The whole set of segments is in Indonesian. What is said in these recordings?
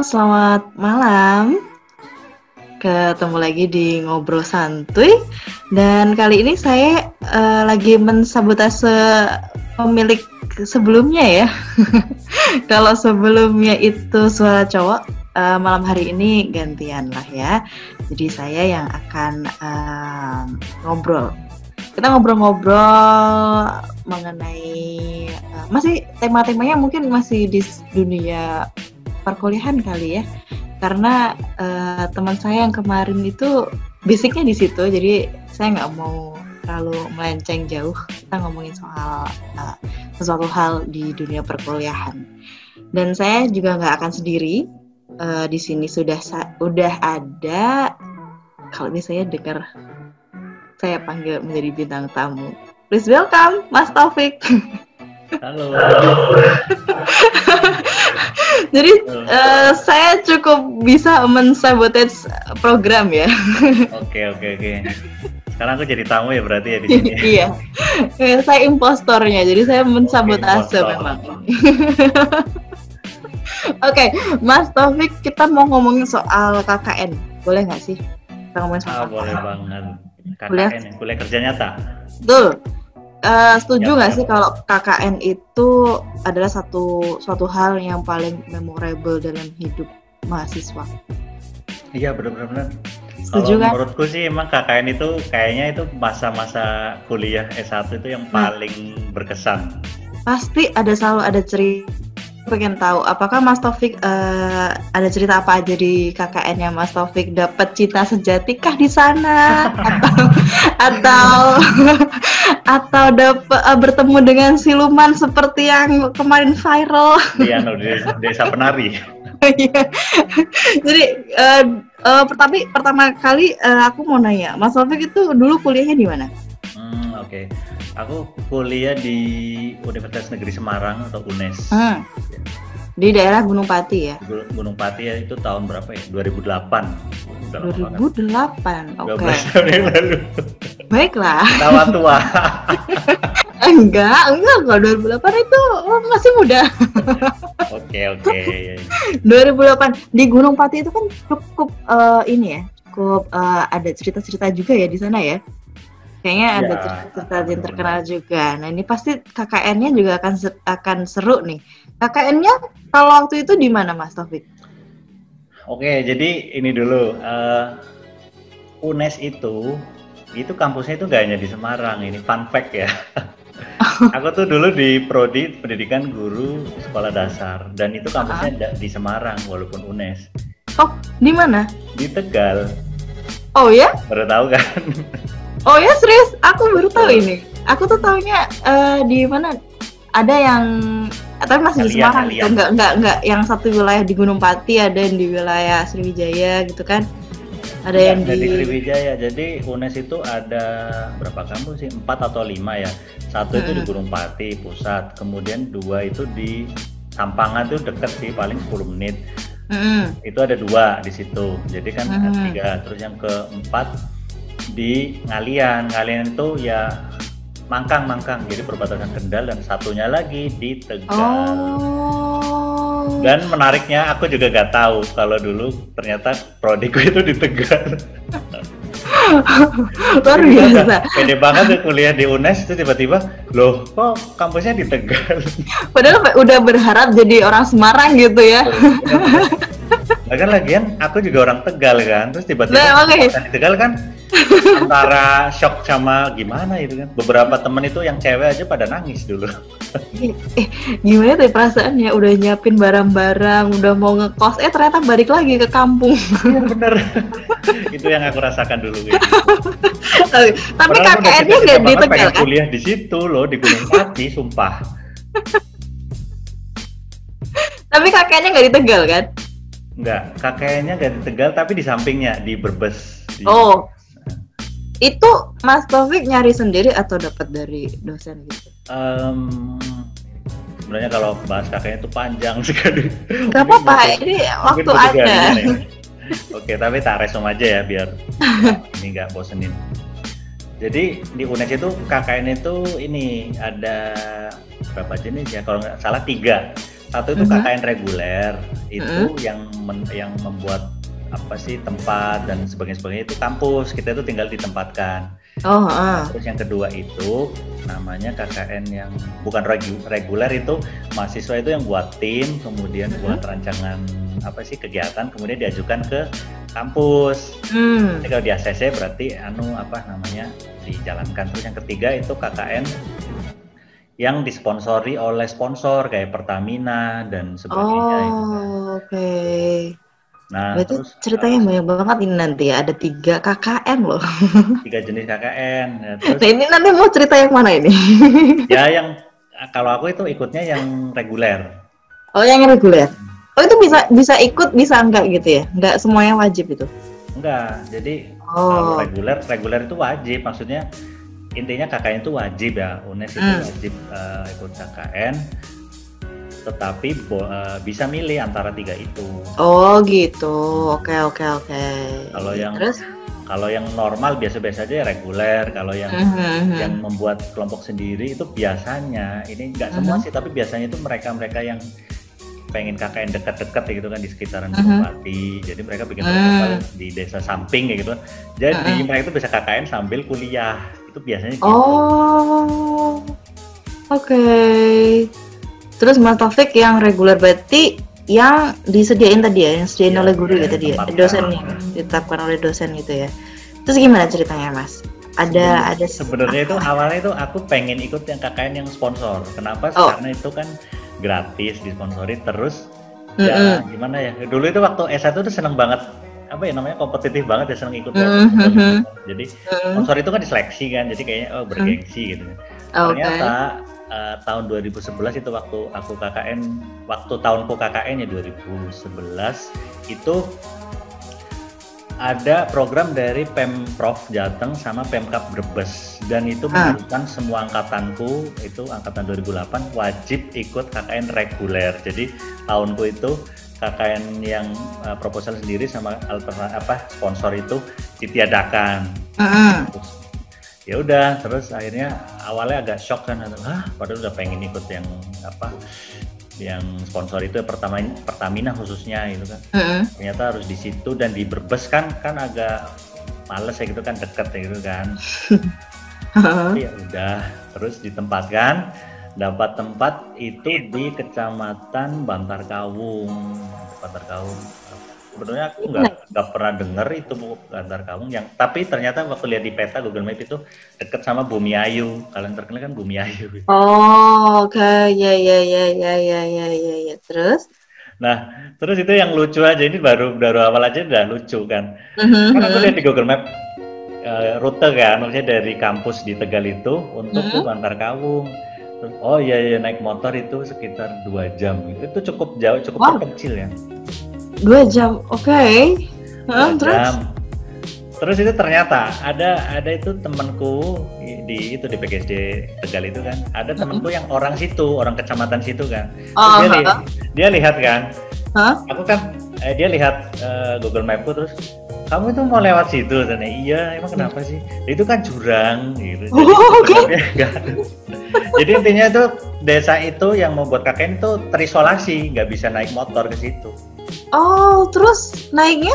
selamat malam. Ketemu lagi di Ngobrol Santuy. Dan kali ini saya uh, lagi mensabotase pemilik sebelumnya ya. Kalau sebelumnya itu suara cowok, uh, malam hari ini gantian lah ya. Jadi saya yang akan uh, ngobrol. Kita ngobrol-ngobrol mengenai uh, masih tema-temanya mungkin masih di dunia perkuliahan kali ya. Karena uh, teman saya yang kemarin itu basicnya di situ jadi saya nggak mau terlalu melenceng jauh kita ngomongin soal uh, sesuatu hal di dunia perkuliahan. Dan saya juga nggak akan sendiri uh, di sini sudah udah ada kalau misalnya dengar saya panggil menjadi bintang tamu. Please welcome Mas Taufik. Halo Jadi uh, saya cukup bisa mensabotage program ya. Oke oke oke. Sekarang aku jadi tamu ya berarti ya di sini. iya. saya impostornya, jadi saya mensabotase okay, memang. Oke, okay, Mas Taufik, kita mau ngomongin soal KKN, boleh nggak sih? Kita ngomongin soal ah, boleh banget. KKN, ya, kuliah kerja nyata. Betul. Uh, setuju nggak sih kalau KKN itu adalah satu suatu hal yang paling memorable dalam hidup mahasiswa? Iya benar-benar. Setuju kalau kan? Menurutku sih emang KKN itu kayaknya itu masa-masa kuliah S1 itu yang nah. paling berkesan. Pasti ada selalu ada cerita pengen tahu apakah Mas Taufik uh, ada cerita apa aja di KKN-nya Mas Taufik dapat cita sejati kah di sana? Atau atau atau dapat uh, bertemu dengan siluman seperti yang kemarin viral? Iya no, desa, desa penari. Iya. jadi uh, uh, pertama pertama kali uh, aku mau nanya Mas Taufik itu dulu kuliahnya di mana oke okay. Aku kuliah di Universitas Negeri Semarang atau UNES. Hmm. Di daerah Gunung Pati ya? Gunung Pati ya itu tahun berapa ya? 2008. 2008. Oke. Okay. tahun yang lalu. Baiklah. Tawa tua. enggak, enggak kok 2008 itu oh, masih muda. Oke, oke. 2008 di Gunung Pati itu kan cukup uh, ini ya, cukup uh, ada cerita-cerita juga ya di sana ya. Kayaknya ya, ada cerita-cerita yang terkenal juga. Nah ini pasti KKN-nya juga akan akan seru nih. KKN-nya kalau waktu itu di mana Mas Taufik? Oke, jadi ini dulu. Uh, UNES itu, itu kampusnya itu gak hanya di Semarang. Ini fun fact ya. Aku tuh dulu di prodi pendidikan guru sekolah dasar dan itu kampusnya uh di Semarang walaupun UNES. Oh, di mana? Di Tegal. Oh ya? Baru tahu kan? Oh ya serius? Aku baru tahu ini. Aku tuh taunya uh, di mana? Ada yang tapi masih di Semarang gitu. Enggak enggak enggak yang satu wilayah di Gunung Pati, ada yang di wilayah Sriwijaya gitu kan. Ada ya, yang di... di Sriwijaya. Jadi UNES itu ada berapa kampus sih? Empat atau lima ya. Satu hmm. itu di Gunung Pati pusat, kemudian dua itu di Sampangan tuh deket sih paling 10 menit. Hmm. Itu ada dua di situ. Jadi kan hmm. tiga. Terus yang keempat di Ngalian. Ngalian itu ya Mangkang Mangkang jadi perbatasan Kendal dan satunya lagi di Tegal. Oh. Dan menariknya aku juga gak tahu kalau dulu ternyata prodiku itu di Tegal. Luar biasa. Pede banget tuh kuliah di UNES itu tiba-tiba, loh kok kampusnya di Tegal. Padahal udah berharap jadi orang Semarang gitu ya. Bahkan lagian aku juga orang Tegal kan, terus tiba-tiba nah, okay. di Tegal kan antara shock sama gimana itu kan. Beberapa temen itu yang cewek aja pada nangis dulu. Eh gimana tuh perasaannya? Udah nyiapin barang-barang udah mau ngekos. Eh ternyata balik lagi ke kampung. Iya bener. Itu yang aku rasakan dulu gitu. tapi KKN-nya nggak di Tegal kan? kuliah di situ loh di Gunung Pati sumpah. Tapi kakeknya nggak di Tegal kan Enggak, kakeknya nggak di Tegal tapi di sampingnya di Brebes. Di... Oh, itu Mas Taufik nyari sendiri atau dapat dari dosen gitu? Um, sebenarnya kalau bahas kakeknya itu panjang sekali. Gak apa-apa, ini waktu ada. Oke, tapi tak resum aja ya biar ini nggak bosenin. Jadi di UNES itu KKN itu ini ada berapa jenis ya? Kalau nggak salah tiga. Satu itu Mhm. KKN reguler, itu Mhm. yang men- yang membuat apa sih tempat dan sebagainya sebagainya itu kampus kita itu tinggal ditempatkan. Oh, ah. Terus yang kedua itu namanya KKN yang bukan regu- reguler itu mahasiswa itu yang buat tim, kemudian Mhm. buat rancangan apa sih kegiatan, kemudian diajukan ke kampus. Hmm. Jadi kalau di ACC berarti anu apa namanya dijalankan. Terus yang ketiga itu KKN yang disponsori oleh sponsor kayak Pertamina dan sebagainya. kan. Oh, oke. Nah, Berarti terus ceritanya banyak banget ini nanti ya. Ada tiga KKN loh. uh, tiga jenis KKN. Ya, terus Nah ini nanti mau cerita yang mana ini? ya yang kalau aku itu ikutnya yang reguler. Oh yang reguler. Oh itu bisa bisa ikut bisa enggak gitu ya? Enggak semuanya wajib itu. Enggak. Jadi kalau Oh. reguler reguler itu wajib maksudnya intinya KKN itu wajib ya UNES itu Hmm. wajib eh, ikut KKN tetapi bo- eh, bisa milih antara tiga itu Oh gitu. Oke oke oke. Kalau yang- terus kalau yang normal biasa-biasa aja ya reguler kalau yang Mhm, yang membuat kelompok sendiri itu biasanya ini enggak semua Mhm. sih tapi biasanya itu mereka-mereka yang pengen KKN dekat-dekat ya gitu kan di sekitaran Mhm. Gunung Pati jadi mereka bikin Hmm. proposal di desa samping ya gitu jadi Mhm. mereka itu bisa KKN sambil kuliah itu biasanya gitu. Oh. Oke. Terus Mas Taufik yang reguler berarti yang disediain tadi ya, yang disediain Iya, oleh guru ya tadi ya, dosennya, ditetapkan oleh dosen gitu ya. Terus gimana ceritanya Mas? Ada ada sebenarnya itu awalnya itu aku pengen ikut yang KKN yang sponsor kenapa Oh. karena itu kan gratis disponsori terus Mm-mm. ya gimana ya dulu itu waktu S1 tuh seneng banget apa ya namanya kompetitif banget ya seneng ikut Mhm. jadi Mm, sponsor itu kan diseleksi kan jadi kayaknya oh bergengsi gitu. Oke. ternyata eh, tahun 2011 itu waktu aku KKN waktu tahunku KKN ya 2011 itu ada program dari Pemprov Jateng sama Pemkap Brebes. Dan itu Ah. menunjukkan semua angkatanku itu angkatan 2008 wajib ikut KKN reguler. Jadi tahunku itu KKN yang eh, proposal sendiri sama alternatif apa sponsor itu ditiadakan. Terus, ya udah terus akhirnya awalnya agak shock kan ah padahal udah pengen ikut yang apa yang sponsor itu pertama Pertamina khususnya itu kan. Mm-mm. ternyata harus di situ dan di Brebes kan kan agak males ya gitu kan deket ya gitu kan. Tapi ya udah terus ditempatkan dapat tempat itu di kecamatan Bantar Kawung Bantar Kawung sebenarnya aku nggak nggak pernah dengar itu Bantar Kawung yang tapi ternyata waktu lihat di peta Google Map itu deket sama Bumi Ayu kalian terkenal kan Bumi Ayu Oh, oke. Ya ya ya ya ya ya ya ya. Terus? nah terus itu yang lucu aja ini baru baru awal aja udah lucu kan Mhm. kan aku lihat di Google Map eh, rute kan maksudnya dari kampus di Tegal itu untuk ke Mhm. Bantar Kawung oh iya iya naik motor itu sekitar dua jam itu cukup jauh cukup Wow. kecil ya Dua jam. Oke. Dua terus? jam. terus itu ternyata ada ada itu temanku di, itu di PGSD Tegal itu kan ada temanku yang orang situ orang kecamatan situ kan Oh, dia, li- dia lihat kan Hah? aku kan eh, dia lihat eh, Google Mapku terus kamu itu mau lewat situ dan iya emang kenapa sih? Itu kan jurang gitu. Oh, oke. sebenarnya nggak ada. jadi intinya itu desa itu yang membuat KKN itu terisolasi nggak bisa naik motor ke situ. Oh, terus naiknya?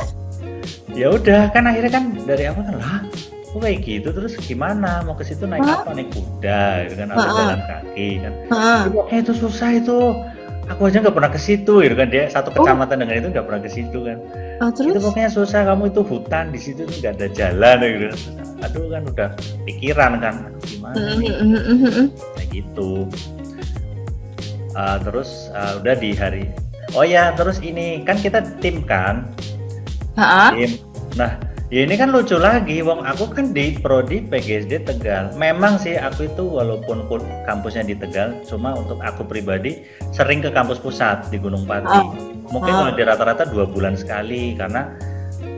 ya udah kan akhirnya kan dari apa kan lah kok kayak gitu? Terus gimana? Mau ke situ naik apa? Naik kuda gitu kan atau jalan kaki kan. Heeh. eh itu susah itu aku aja nggak pernah ke situ gitu kan dia satu Oh. kecamatan dengan itu nggak pernah ke situ kan Oh, itu terus? pokoknya susah kamu itu hutan di situ tuh nggak ada jalan gitu aduh kan udah pikiran kan gimana mhm, mhm. kayak gitu Ah, terus ah, udah di hari oh ya terus ini kan kita tim kan Heeh. tim nah ya ini kan lucu lagi wong aku kan di prodi PGSD Tegal memang sih aku itu walaupun pun kampusnya di Tegal cuma untuk aku pribadi sering ke kampus pusat di Gunung Pati Ah. mungkin Ah. kalau di rata-rata dua bulan sekali karena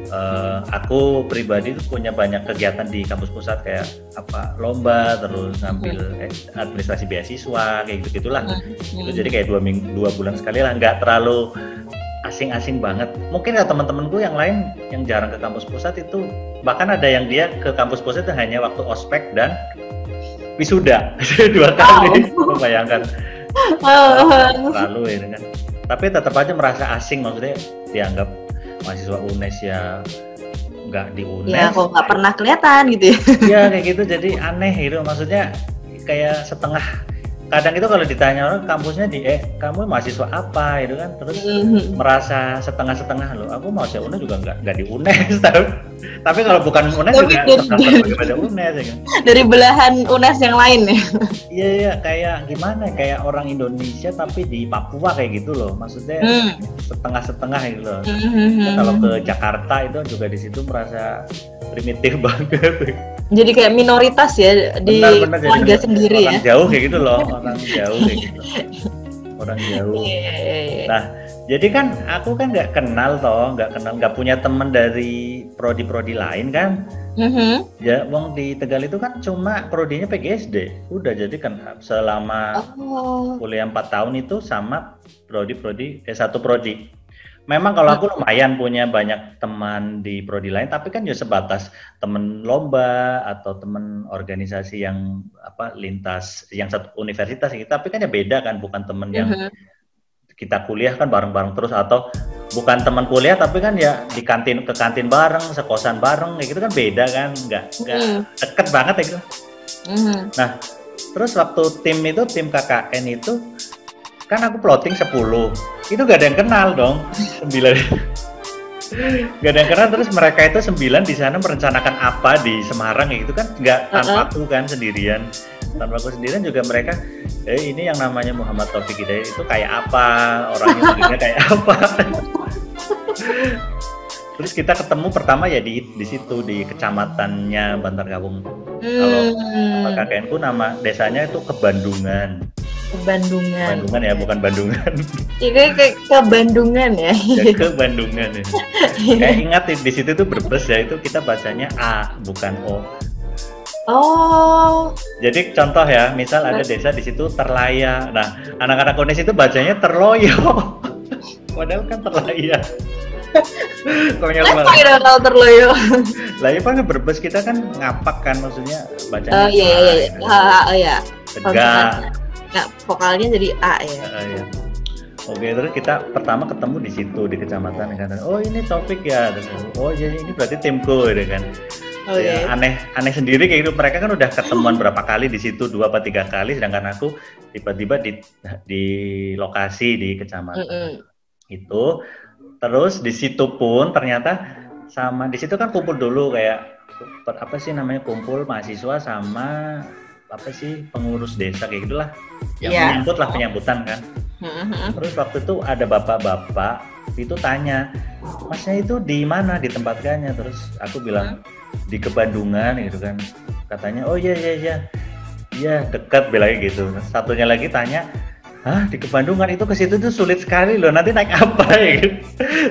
eh, aku pribadi tuh punya banyak kegiatan di kampus pusat kayak apa lomba terus ngambil eh, administrasi beasiswa kayak gitu gitulah Hmm. itu jadi kayak dua minggu dua bulan sekali lah nggak terlalu asing-asing banget mungkin ya teman-temanku yang lain yang jarang ke kampus pusat itu bahkan ada yang dia ke kampus pusat itu hanya waktu ospek dan wisuda dua kali bayangkan Oh. Lalu ya kan. Tapi tetap aja merasa asing maksudnya dianggap mahasiswa UNES ya nggak di UNES. Ya, kok nggak pernah kelihatan gitu ya. Iya kayak gitu jadi aneh gitu maksudnya kayak setengah kadang itu kalau ditanya orang kampusnya di eh kamu mahasiswa apa itu kan terus Mhm. merasa setengah-setengah loh aku mahasiswa UNES juga nggak nggak di UNES tapi, tapi kalau bukan UNES Tapi juga dari- UNES ya kan Dari belahan UNES yang lain ya. iya iya kayak gimana kayak orang Indonesia tapi di Papua kayak gitu loh maksudnya Hmm. setengah-setengah gitu loh Mhm. Kita kalau ke Jakarta itu juga di situ merasa primitif banget Jadi kayak minoritas ya di jadi keluarga sendiri ya. orang jauh kayak gitu loh orang jauh kayak gitu orang jauh Iya. Nah, jadi kan aku kan nggak kenal toh, nggak kenal, nggak punya temen dari prodi-prodi lain kan. Mhm. Ya, wong di Tegal itu kan cuma prodinya PGSD. Udah jadi kan selama Oh. kuliah 4 tahun itu sama prodi-prodi eh satu prodi. Memang kalau aku lumayan punya banyak teman di prodi lain, tapi kan ya sebatas temen lomba atau temen organisasi yang apa lintas yang satu universitas gitu. Tapi kan ya beda kan, bukan temen yang Mhm. kita kuliah kan bareng-bareng terus atau bukan teman kuliah tapi kan ya di kantin ke kantin bareng sekosan bareng gitu kan beda kan nggak nggak Hmm. deket banget ya gitu Mhm. terus waktu tim itu tim KKN itu kan aku plotting 10 itu gak ada yang kenal dong. 9 gak ada yang kenal terus mereka itu 9 di sana merencanakan apa di Semarang kayak gitu kan? Nggak tanpa aku kan sendirian. Tanpa aku sendirian juga mereka eh ini yang namanya Muhammad Taufik Hidayat itu kayak apa? Orangnya kayak apa terus kita ketemu pertama ya di di situ di kecamatannya Bantar Kalau Hmm. KKN ku nama desanya itu Kebandungan Ke Bandungan. Bandungan ya bukan Bandungan Iya ke Bandungan ya. ya ke Bandungan ya. Kayak ingat di, situ tuh berbes ya itu kita bacanya A bukan O Oh. Jadi contoh ya, misal ada desa di situ terlaya. Nah, anak-anak Unes itu bacanya terloyo. Padahal kan terlaya. Konyol banget. kira kalau terloyo? Lah iya kan berbes kita kan ngapak kan maksudnya Oh bacanya iya iya iya. A, Ha, ha, oh iya. tegak. Nggak, vokalnya jadi A ya. Ah, iya. Oke, terus kita pertama ketemu di situ di kecamatan kan. Oh, ini topik ya. Oh, jadi ini berarti timku gitu kan. Oke. Ya, aneh aneh sendiri kayak gitu. Mereka kan udah ketemuan berapa kali di situ dua atau tiga kali, sedangkan aku tiba-tiba di di lokasi di kecamatan Mm-mm. itu. Terus di situ pun ternyata sama di situ kan kumpul dulu kayak apa sih namanya kumpul mahasiswa sama apa sih pengurus desa kayak gitulah. Yang Iya. menyambut lah penyambutan kan. Mm-mm. terus waktu itu ada bapak-bapak itu tanya masnya itu di mana ditempatkannya terus aku bilang di Kebandungan gitu kan. Katanya oh iya iya iya. Iya dekat bilangnya gitu. Satunya lagi tanya Hah? Di Kebandungan itu ke situ tuh sulit sekali loh. Nanti naik apa ya? Gitu.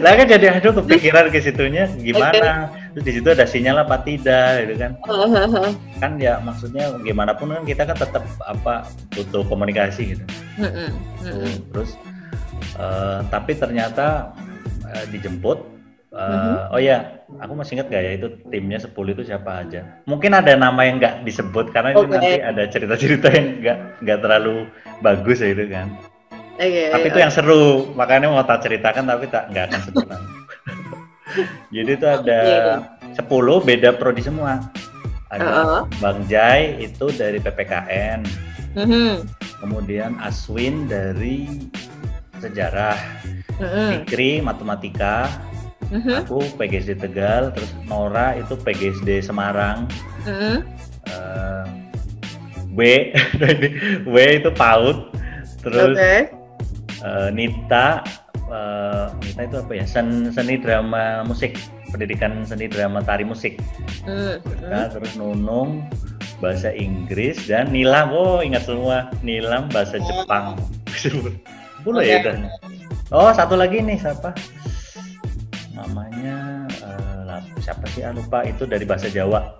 lah kan jadi aduh kepikiran ke situnya gimana? Terus di situ ada sinyal apa tidak gitu kan? Kan ya maksudnya gimana pun kan kita kan tetap apa butuh komunikasi gitu. Mm-mm. Mm-mm. terus eh, tapi ternyata eh, dijemput Eh, Mhm. oh ya aku masih ingat gak ya itu timnya 10 itu siapa aja mungkin ada nama yang nggak disebut karena itu Oke. nanti ada cerita-cerita yang nggak nggak terlalu bagus ya itu kan Oke. tapi itu yang seru makanya mau tak ceritakan tapi tak nggak akan sebut nama. jadi itu ada Iya. 10 beda prodi semua ada Uh-uh. Bang Jai itu dari PPKN Mhm. kemudian Aswin dari sejarah, Mhm. Fikri matematika, Mhm. aku PGSD Tegal, terus Nora itu PGSD Semarang, Mhm. eh, W W itu PAUD, terus Oke. eh, Nita eh, Nita itu apa ya Sen- seni drama musik pendidikan seni drama tari musik Mhm. Nah, terus Nunung bahasa Inggris dan Nilam oh ingat semua Nilam bahasa Jepang Puluh ya Oke. udah. oh satu lagi nih siapa namanya lah, siapa sih? Ah, lupa. Itu dari bahasa Jawa.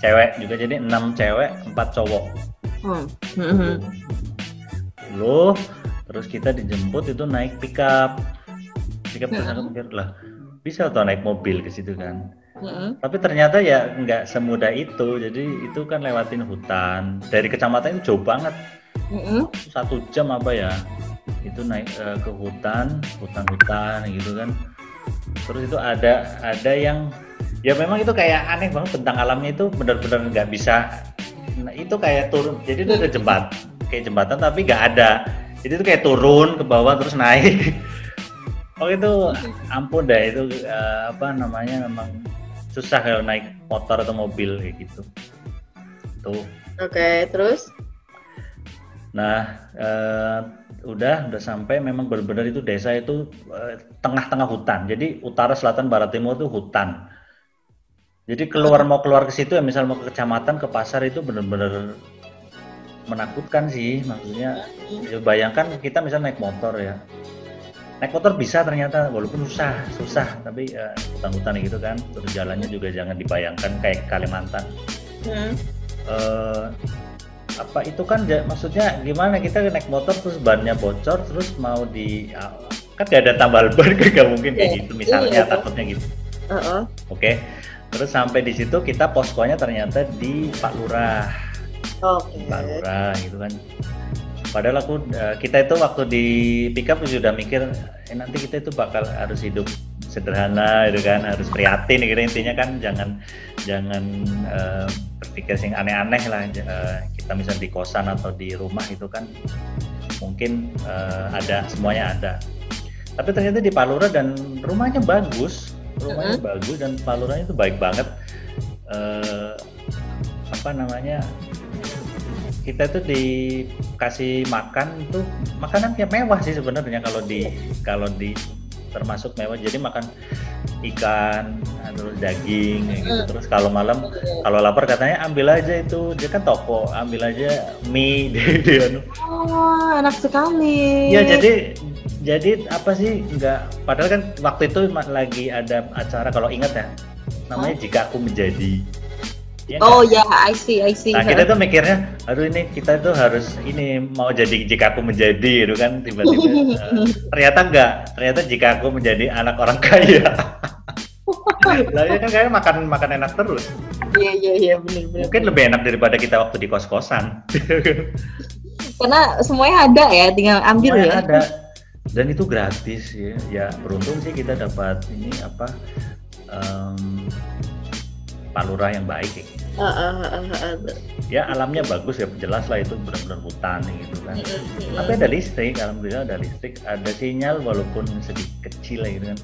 Cewek juga jadi enam cewek empat cowok. Hmm. Loh, terus kita dijemput itu naik pickup. Pickup terus aku mikir lah bisa atau naik mobil ke situ kan? Mhm. tapi ternyata ya nggak semudah itu. Jadi itu kan lewatin hutan. Dari kecamatan itu jauh banget. Mm-mm. satu jam apa ya? Itu naik eh, ke hutan hutan-hutan gitu kan terus itu ada ada yang ya memang itu kayak aneh banget tentang alamnya itu benar-benar nggak bisa nah, itu kayak turun. Jadi itu ada jembat kayak jembatan tapi nggak ada. Jadi itu kayak turun ke bawah terus naik. Oh itu ampun deh itu eh, apa namanya memang susah kalau naik motor atau mobil kayak gitu. Tuh. Oke, terus? Nah, eh, udah udah sampai memang benar-benar itu desa itu eh, tengah-tengah hutan. Jadi utara, selatan, barat, timur itu hutan. Jadi keluar mau keluar ke situ ya misal mau ke kecamatan, ke pasar itu benar-benar menakutkan sih. Maksudnya ya bayangkan kita misal naik motor ya. Naik motor bisa ternyata walaupun susah, susah tapi eh, hutan-hutan gitu kan. Terus jalannya juga jangan dibayangkan kayak Kalimantan Hmm. eh apa itu kan maksudnya gimana kita naik motor terus bannya bocor terus mau di ah, kan gak ada tambal ban gak mungkin kayak Iya, gitu misalnya iya. takutnya gitu Uh-uh. oke terus sampai di situ kita poskonya ternyata di Pak Lurah Oke. Pak Lurah gitu kan padahal aku eh, kita itu waktu di pick up sudah mikir eh, nanti kita itu bakal harus hidup sederhana gitu kan harus prihatin gitu. Intinya kan jangan jangan eh, berpikir sing aneh-aneh lah. Eh, kita misal di kosan atau di rumah itu kan mungkin eh, ada semuanya ada. Tapi ternyata di Palura dan rumahnya bagus rumahnya bagus dan Paluranya itu baik banget. Eh, apa namanya kita itu dikasih makan itu makanan yang mewah sih sebenarnya kalau di kalau di termasuk mewah. Jadi makan ikan terus daging kayak gitu. Hmm. terus kalau malam kalau lapar katanya ambil aja itu. Dia kan toko ambil aja mie dia, dia anu. Oh, enak sekali. ya jadi jadi apa sih? Nggak padahal kan waktu itu lagi ada acara kalau ingat ya. Namanya jika aku menjadi Ya? Oh ya, I see, I see. Nah kita tuh mikirnya, aduh ini kita tuh harus ini mau jadi jika aku menjadi gitu kan tiba-tiba eh, ternyata enggak, ternyata jika aku menjadi anak orang kaya. Lah ya kan kayak makan makan enak terus. Iya, iya, iya, benar, benar. Mungkin lebih enak daripada kita waktu di kos-kosan. Karena semuanya ada ya, tinggal ambil Semuanya ya. ada. Dan itu gratis ya. Ya beruntung sih kita dapat ini apa em, palura yang baik ya. Ah, ah, ah, ah. Ya alamnya bagus ya, jelas lah itu benar-benar hutan gitu kan. Mm-mm. Tapi ada listrik, alhamdulillah ada listrik, ada sinyal walaupun sedikit kecil lah gitu kan.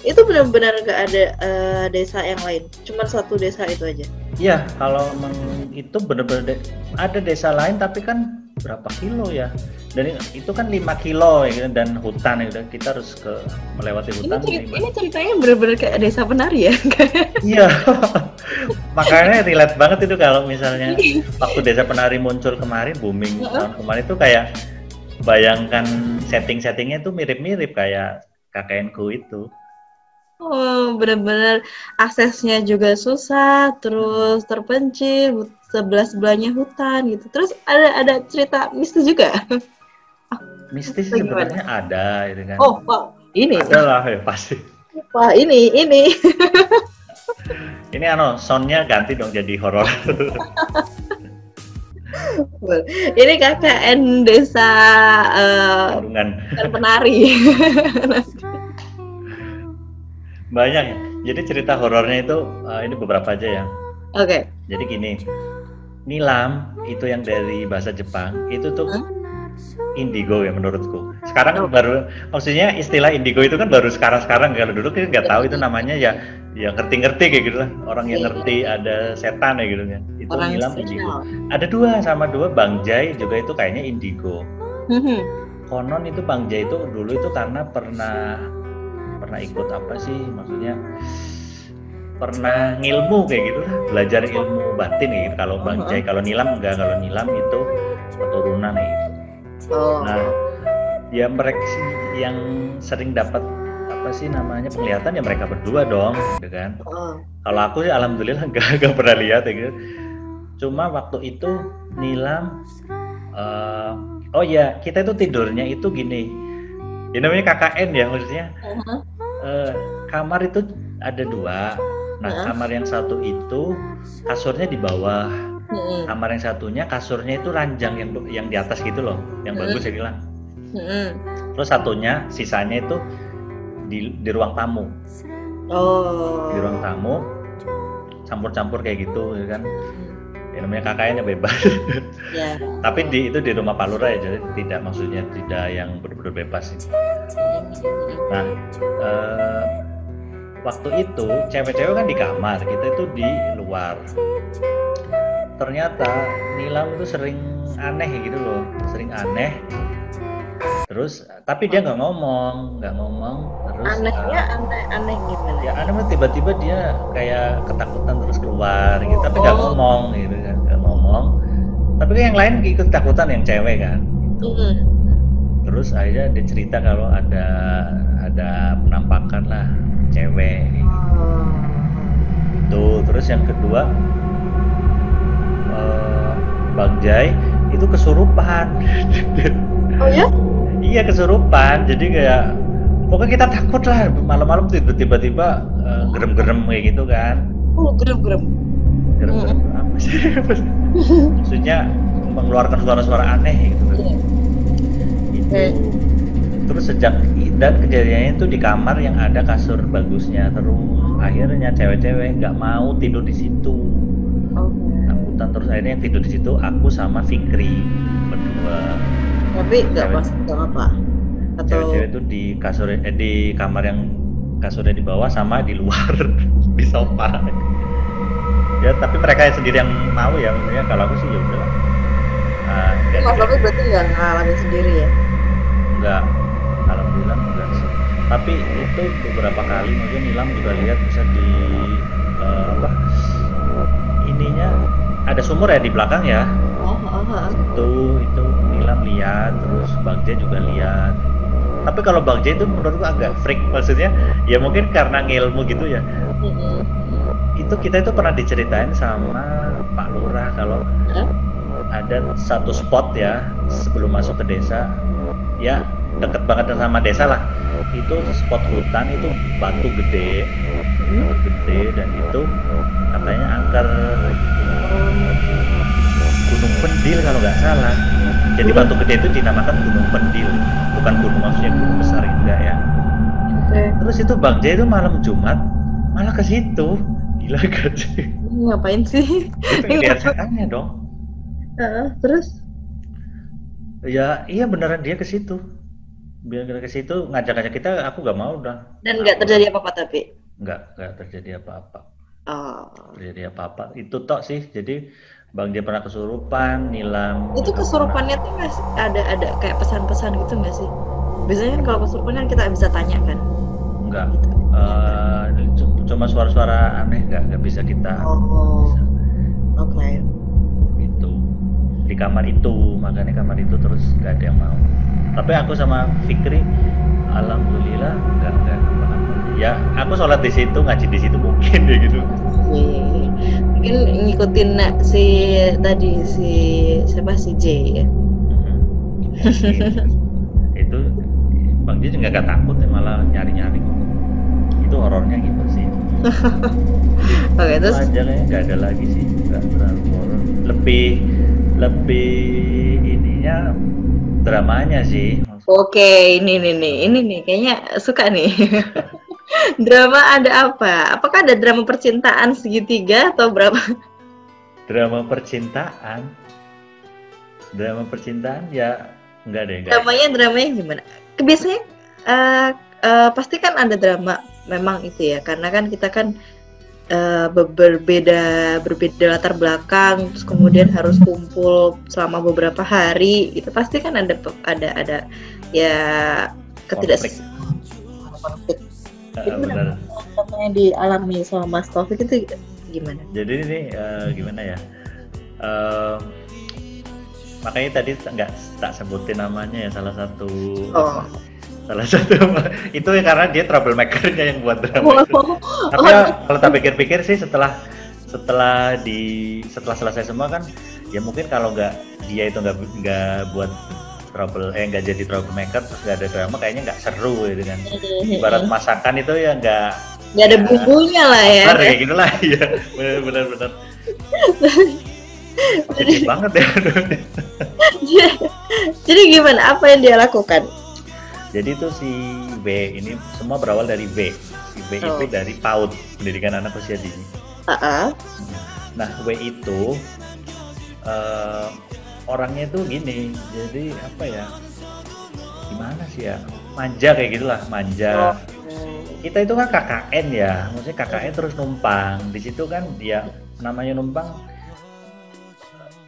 Itu benar-benar nggak ada eh, desa yang lain, cuma satu desa itu aja. Iya, kalau emang itu benar-benar de- ada desa lain tapi kan berapa kilo ya? Dan itu kan 5 kilo ya dan hutan ya udah kita harus ke melewati Ini, hutan. cerit- lima- ini ceritanya benar-benar kayak desa penari ya. Iya. Makanya relate banget itu kalau misalnya waktu desa penari muncul kemarin booming tahun kemarin itu kayak bayangkan setting-settingnya itu mirip-mirip kayak KKNku itu. Oh, benar-benar aksesnya juga susah, terus terpencil, sebelah-sebelahnya hutan gitu. Terus ada ada cerita mistis juga. Mistis sebenarnya ada gitu kan. Oh, wah, ini. Ada lah ya pasti. Wah, ini, ini. Ini ano soundnya ganti dong jadi horor. ini KKN desa bukan penari. Banyak ya. Jadi cerita horornya itu eh, ini beberapa aja ya. Oke. Jadi gini, nilam itu yang dari bahasa Jepang itu tuh Hah? indigo ya menurutku. Sekarang Oh. baru, maksudnya istilah indigo itu kan baru sekarang-sekarang. Kalau dulu kita nggak tahu itu namanya ya, ya ngerti-ngerti kayak gitu lah. Orang yang Iya. ngerti ada setan ya gitu kan. Itu Orang nilam indigo. Ada dua sama dua Bang Jai juga itu kayaknya indigo. Mhm. Konon itu Bang Jai itu dulu itu karena pernah pernah ikut apa sih maksudnya pernah ngilmu kayak gitu lah belajar ilmu batin gitu kalau Bang. Jai kalau nilam enggak kalau nilam itu keturunan kayak gitu. Oh. Nah, ya mereka sih yang sering dapat apa sih namanya penglihatan ya mereka berdua dong, gitu kan. Oh. Kalau aku sih alhamdulillah nggak nggak pernah lihat ya gitu. Cuma waktu itu nilam, eh, oh ya kita itu tidurnya itu gini. Ini namanya KKN ya maksudnya. Uh-huh. Eh, kamar itu ada dua. Nah Heeh. kamar yang satu itu kasurnya di bawah. Mm-mm. kamar yang satunya kasurnya itu ranjang yang yang di atas gitu loh yang Hmm. bagus saya bilang Mm-mm. terus satunya sisanya itu di di ruang tamu Oh. di ruang tamu campur-campur kayak gitu ya kan ya namanya kakaknya bebas Ya. tapi di itu di rumah Pak Lurah ya jadi tidak maksudnya tidak yang benar-benar bebas sih. nah eh, waktu itu cewek-cewek kan di kamar kita itu di luar ternyata Nilam itu sering aneh gitu loh sering aneh terus tapi dia nggak ngomong nggak ngomong terus Anehnya eh, aneh aneh gimana? ya aneh tiba-tiba dia kayak ketakutan terus keluar gitu tapi nggak Oh. ngomong gitu tapi kan yang lain ikut ketakutan yang cewek kan gitu. Mm-mm. terus akhirnya dia cerita kalau ada ada penampakan lah cewek Oh. itu terus yang kedua eh, Bang Jai itu kesurupan Oh ya? iya kesurupan jadi kayak pokoknya kita takut lah malam-malam tiba- tiba-tiba eh, gerem-gerem kayak gitu kan Oh, gerem-gerem. maksudnya mengeluarkan suara-suara aneh gitu kan Iya. itu Oke. terus sejak dan kejadiannya itu di kamar yang ada kasur bagusnya terus akhirnya cewek-cewek nggak mau tidur di situ Oke. takutan terus akhirnya yang tidur di situ aku sama Fikri berdua Tapi nggak Cewek. pas nggak apa. Atau cewek-cewek itu di kasur eh, di kamar yang kasurnya di bawah sama di luar di sofa ya tapi mereka sendiri yang mau ya maksudnya kalau aku sih ya udah nah, Mas Taufik berarti nggak ngalamin sendiri ya? enggak alhamdulillah enggak sih tapi itu beberapa kali mungkin Nilam juga lihat bisa di eh, apa ininya ada sumur ya di belakang ya Oh, oh, oh. itu itu Nilam lihat terus Bagja juga lihat tapi kalau Bagja itu menurutku agak freak maksudnya ya mungkin karena ngilmu gitu ya. Itu kita itu pernah diceritain sama Pak Lurah kalau Hah? ada satu spot ya sebelum masuk ke desa. Ya deket banget sama desa lah. Itu spot hutan itu batu gede batu gede dan itu katanya angker gunung pendil kalau nggak salah. Jadi batu gede itu dinamakan gunung pendil bukan gunung maksudnya gunung besar enggak ya. Terus itu Bang Jai itu malam Jumat malah ke situ gila kan sih Ngapain sih? Lihat setannya dong Heeh, terus? Ya iya beneran dia ke situ. Biar kita ke situ ngajak-ngajak kita aku gak mau udah. Dan nggak terjadi apa-apa tapi? Nggak nggak terjadi apa-apa. Oh. Terjadi apa-apa. Itu tok sih. Jadi Bang dia pernah kesurupan, nilam. Itu kesurupannya tuh sih- ada ada kayak pesan-pesan gitu nggak sih? Biasanya kan kalau kesurupan kan kita bisa tanya kan. Enggak. Gitu. Cu- cuma suara-suara aneh nggak nggak bisa kita Oh. Oke. itu di kamar itu makanya kamar itu terus nggak ada yang mau tapi aku sama Fikri alhamdulillah nggak nggak apa-apa ya aku sholat di situ ngaji di situ mungkin ya gitu. Mungkin ngikutin nak si tadi si siapa si J ya. Mhm. itu Bang Ji juga nggak takut ya malah nyari-nyari itu horornya gitu sih Oke itu terus aja kayaknya nggak ada lagi sih nggak terlalu horor lebih lebih ininya dramanya sih Oke, ini nih nih, ini nih kayaknya suka nih. drama ada apa? Apakah ada drama percintaan segitiga atau berapa? drama percintaan drama percintaan ya enggak deh enggak Dramanya dramanya gimana? Biasanya eh, eh, pasti kan ada drama memang itu ya, karena kan kita kan be- berbeda berbeda latar belakang, terus kemudian harus kumpul selama beberapa hari, itu pasti kan ada ada ada ya ketidak Konflik. Eh, Itu benar Apa yang dialami sama Mas Taufik itu gimana? jadi ini eh, gimana ya Eh, makanya tadi nggak tak sebutin namanya ya salah satu Oh. Salah satu itu ya karena dia troublemakernya yang buat drama itu. tapi Oh. ya, kalau tak pikir-pikir sih setelah setelah di setelah selesai semua kan ya mungkin kalau nggak dia itu nggak nggak buat trouble eh nggak jadi troublemaker terus nggak ada drama kayaknya nggak seru gitu kan ibarat masakan itu ya nggak Gak ada bumbunya lah ya. benar kayak gitu lah ya benar benar benar Jadi banget ya. Jadi gimana? Apa yang dia lakukan? Jadi itu si W ini semua berawal dari W. Si W Oh. itu dari PAUD, Pendidikan Anak Usia Dini. Ah, Nah, W itu eh, orangnya itu gini. Jadi apa ya? Gimana sih ya? Manja kayak gitulah, manja. Kita itu kan KKN ya, maksudnya KKN terus numpang. Di situ kan ya namanya numpang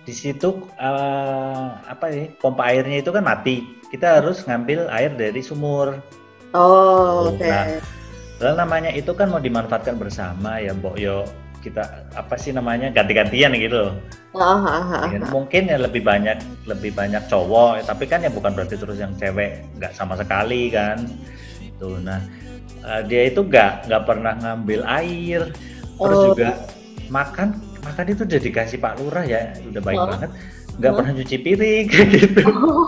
di situ eh, apa ya pompa airnya itu kan mati kita harus ngambil air dari sumur Oh, oke. Nah, Lalu namanya itu kan mau dimanfaatkan bersama ya, Mbok Yo. Kita apa sih namanya ganti-gantian gitu. ah, Ya. Mungkin ya lebih banyak lebih banyak cowok, ya, tapi kan ya bukan berarti terus yang cewek nggak sama sekali kan. Tuh, nah eh, dia itu nggak nggak pernah ngambil air, terus Oh. juga makan makan itu udah dikasih Pak Lurah ya, udah baik Oh. banget. Nggak Oh. pernah cuci piring gitu. Oh,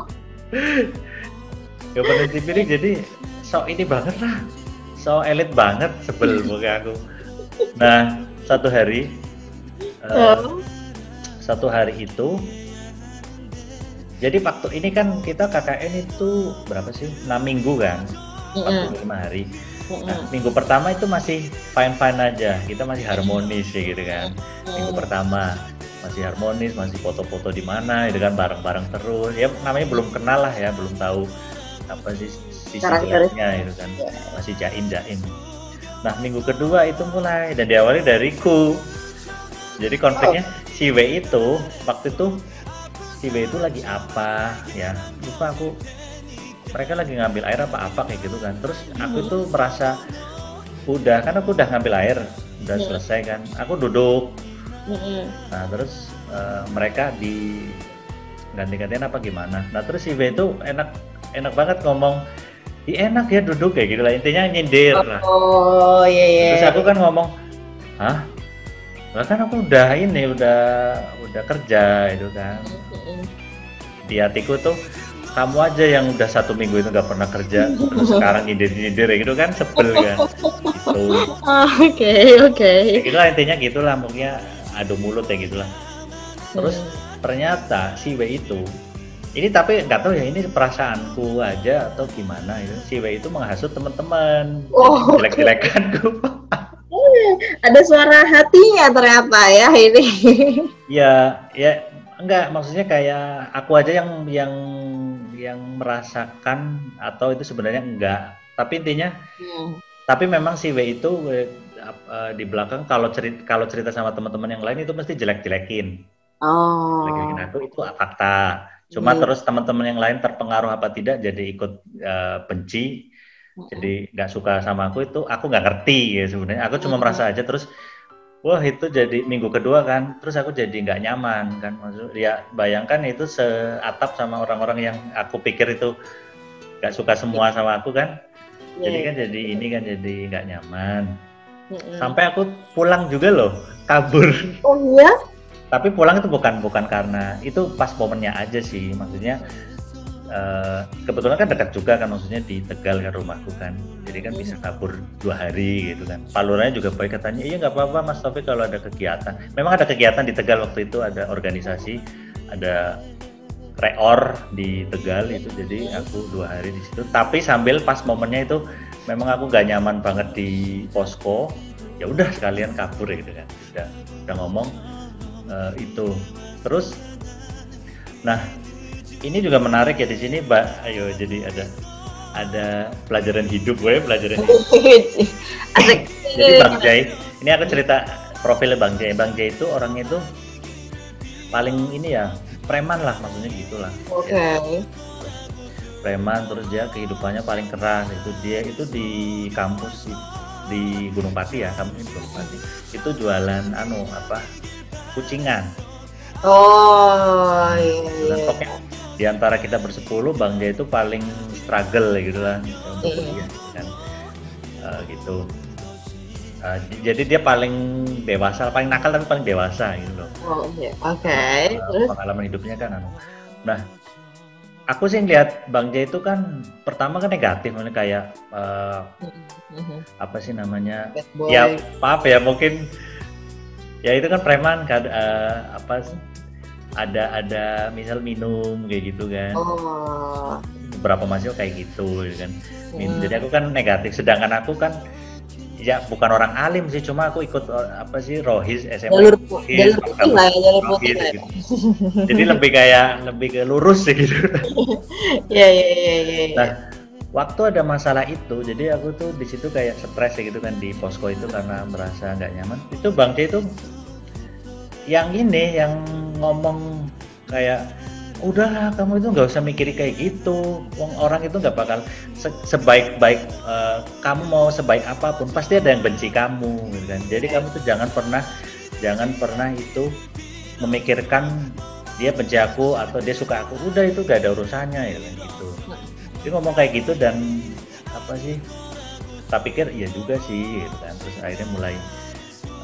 Gak pernah piring jadi so ini banget lah. So elit banget sebel muka aku. Nah satu hari oh. satu hari itu jadi waktu ini kan kita KKN itu berapa sih? 6 minggu kan? Mm-mm, 45 hari. Nah minggu pertama itu masih fine fine aja. Kita masih harmonis ya gitu kan. Minggu pertama masih harmonis masih foto-foto di mana gitu kan bareng-bareng terus. Ya namanya belum kenal lah ya belum tahu apa sih sisi jeleknya gitu kan. Ya. masih jaim nah minggu kedua itu mulai dan diawali dariku jadi konfliknya si W itu waktu itu si W itu lagi apa ya. Lupa aku. Mereka lagi ngambil air apa apa kayak gitu kan. Terus aku Mhm. tuh merasa udah kan aku udah ngambil air udah Mhm. selesai kan. Aku duduk Mm-mm. Nah terus eh, mereka di ganti-gantian apa gimana? Nah terus si B itu enak enak banget ngomong, Ih, enak ya duduk kayak gitu lah intinya nyindir lah. Oh, iya iya. Terus aku kan ngomong, hah? Lah kan aku udah ini udah udah kerja itu kan. Di hatiku tuh kamu aja yang udah satu minggu itu nggak pernah kerja, terus sekarang nyindir-nyindir gitu kan sebel kan. Gitu. Ah, Oke oke. Ya gitulah intinya gitulah pokoknya adu mulut ya gitulah. Terus Hmm. ternyata si W itu ini tapi nggak tahu ya ini perasaanku aja atau gimana itu si W itu menghasut teman-teman Oh, jelek-jelekanku ada suara hatinya ternyata ya ini. ya ya enggak maksudnya kayak aku aja yang yang yang merasakan atau itu sebenarnya enggak tapi intinya Hmm. tapi memang si W itu eh, di belakang kalau cerita kalau cerita sama teman-teman yang lain itu mesti jelek-jelekin. Oh. jelek-jelekin aku itu fakta. Cuma Hmm. terus teman-teman yang lain terpengaruh apa tidak jadi ikut eh, benci. Jadi nggak suka sama aku itu aku nggak ngerti ya sebenarnya. Aku cuma Hmm. merasa aja terus wah itu jadi minggu kedua kan. Terus aku jadi nggak nyaman kan. Maksud ya bayangkan itu seatap sama orang-orang yang aku pikir itu nggak suka semua sama aku kan. Jadi Iya. kan jadi ini kan jadi nggak nyaman Mm-mm. sampai aku pulang juga loh kabur. Oh iya? tapi pulang itu bukan bukan karena itu pas momennya aja sih. Maksudnya eh, kebetulan kan dekat juga kan maksudnya di Tegal kan rumahku kan. Jadi kan bisa kabur dua hari gitu kan. Paluranya juga baik katanya. Iya nggak apa-apa Mas Taufik kalau ada kegiatan. Memang ada kegiatan di Tegal waktu itu ada organisasi ada reor di Tegal itu. Jadi aku dua hari di situ. Tapi sambil pas momennya itu memang aku gak nyaman banget di posko. Ya udah sekalian kabur ya gitu kan. Udah udah ngomong eh, itu. Terus nah ini juga menarik ya di sini mbak. Ayo jadi ada ada pelajaran hidup gue pelajaran hidup. Asik. jadi bang Jai ini aku cerita profilnya bang Jai bang Jai itu orangnya itu paling ini ya preman lah maksudnya gitulah Oke. Ya, preman terus dia kehidupannya paling keras itu dia itu di kampus di- Gunung Pati ya kampus di Gunung Pati itu jualan anu apa kucingan Oh iya iya. di antara kita bersepuluh Bang Jaya itu paling struggle gitu lah untuk Iya. kan Eh, gitu Eh, j- jadi dia paling dewasa paling nakal tapi paling dewasa gitu loh Oh iya. Oke. Eh, Terus? pengalaman hidupnya kan anu nah aku sih ngeliat Bang Jaya itu kan pertama kan negatif maksudnya kayak Mhm. apa sih namanya ya maaf ya mungkin ya itu kan preman kan eh, apa sih, ada ada misal minum kayak gitu kan Oh. beberapa mahasiswa kayak gitu ya kan. Hmm. jadi aku kan negatif sedangkan aku kan ya bukan orang alim sih cuma aku ikut eh, apa sih rohis SMA Jalur Rohis, jalur putih lah ya, jalur putih lah. ya. gitu. jadi lebih kayak lebih ke lurus sih gitu Iya iya iya iya. iya. Nah, waktu ada masalah itu, jadi aku tuh di situ kayak stres ya gitu kan di posko itu karena merasa nggak nyaman. Itu Bang C itu yang ini yang ngomong kayak udahlah kamu itu nggak usah mikirin kayak gitu. Wong orang itu nggak bakal se- sebaik-baik eh, kamu mau sebaik apa pun pasti ada yang benci kamu, gitu kan. Jadi kamu tuh jangan pernah jangan pernah itu memikirkan dia benci aku atau dia suka aku. Udah itu gak ada urusannya ya kan, gitu dia ngomong kayak gitu dan apa sih tak pikir iya juga sih gitu kan terus akhirnya mulai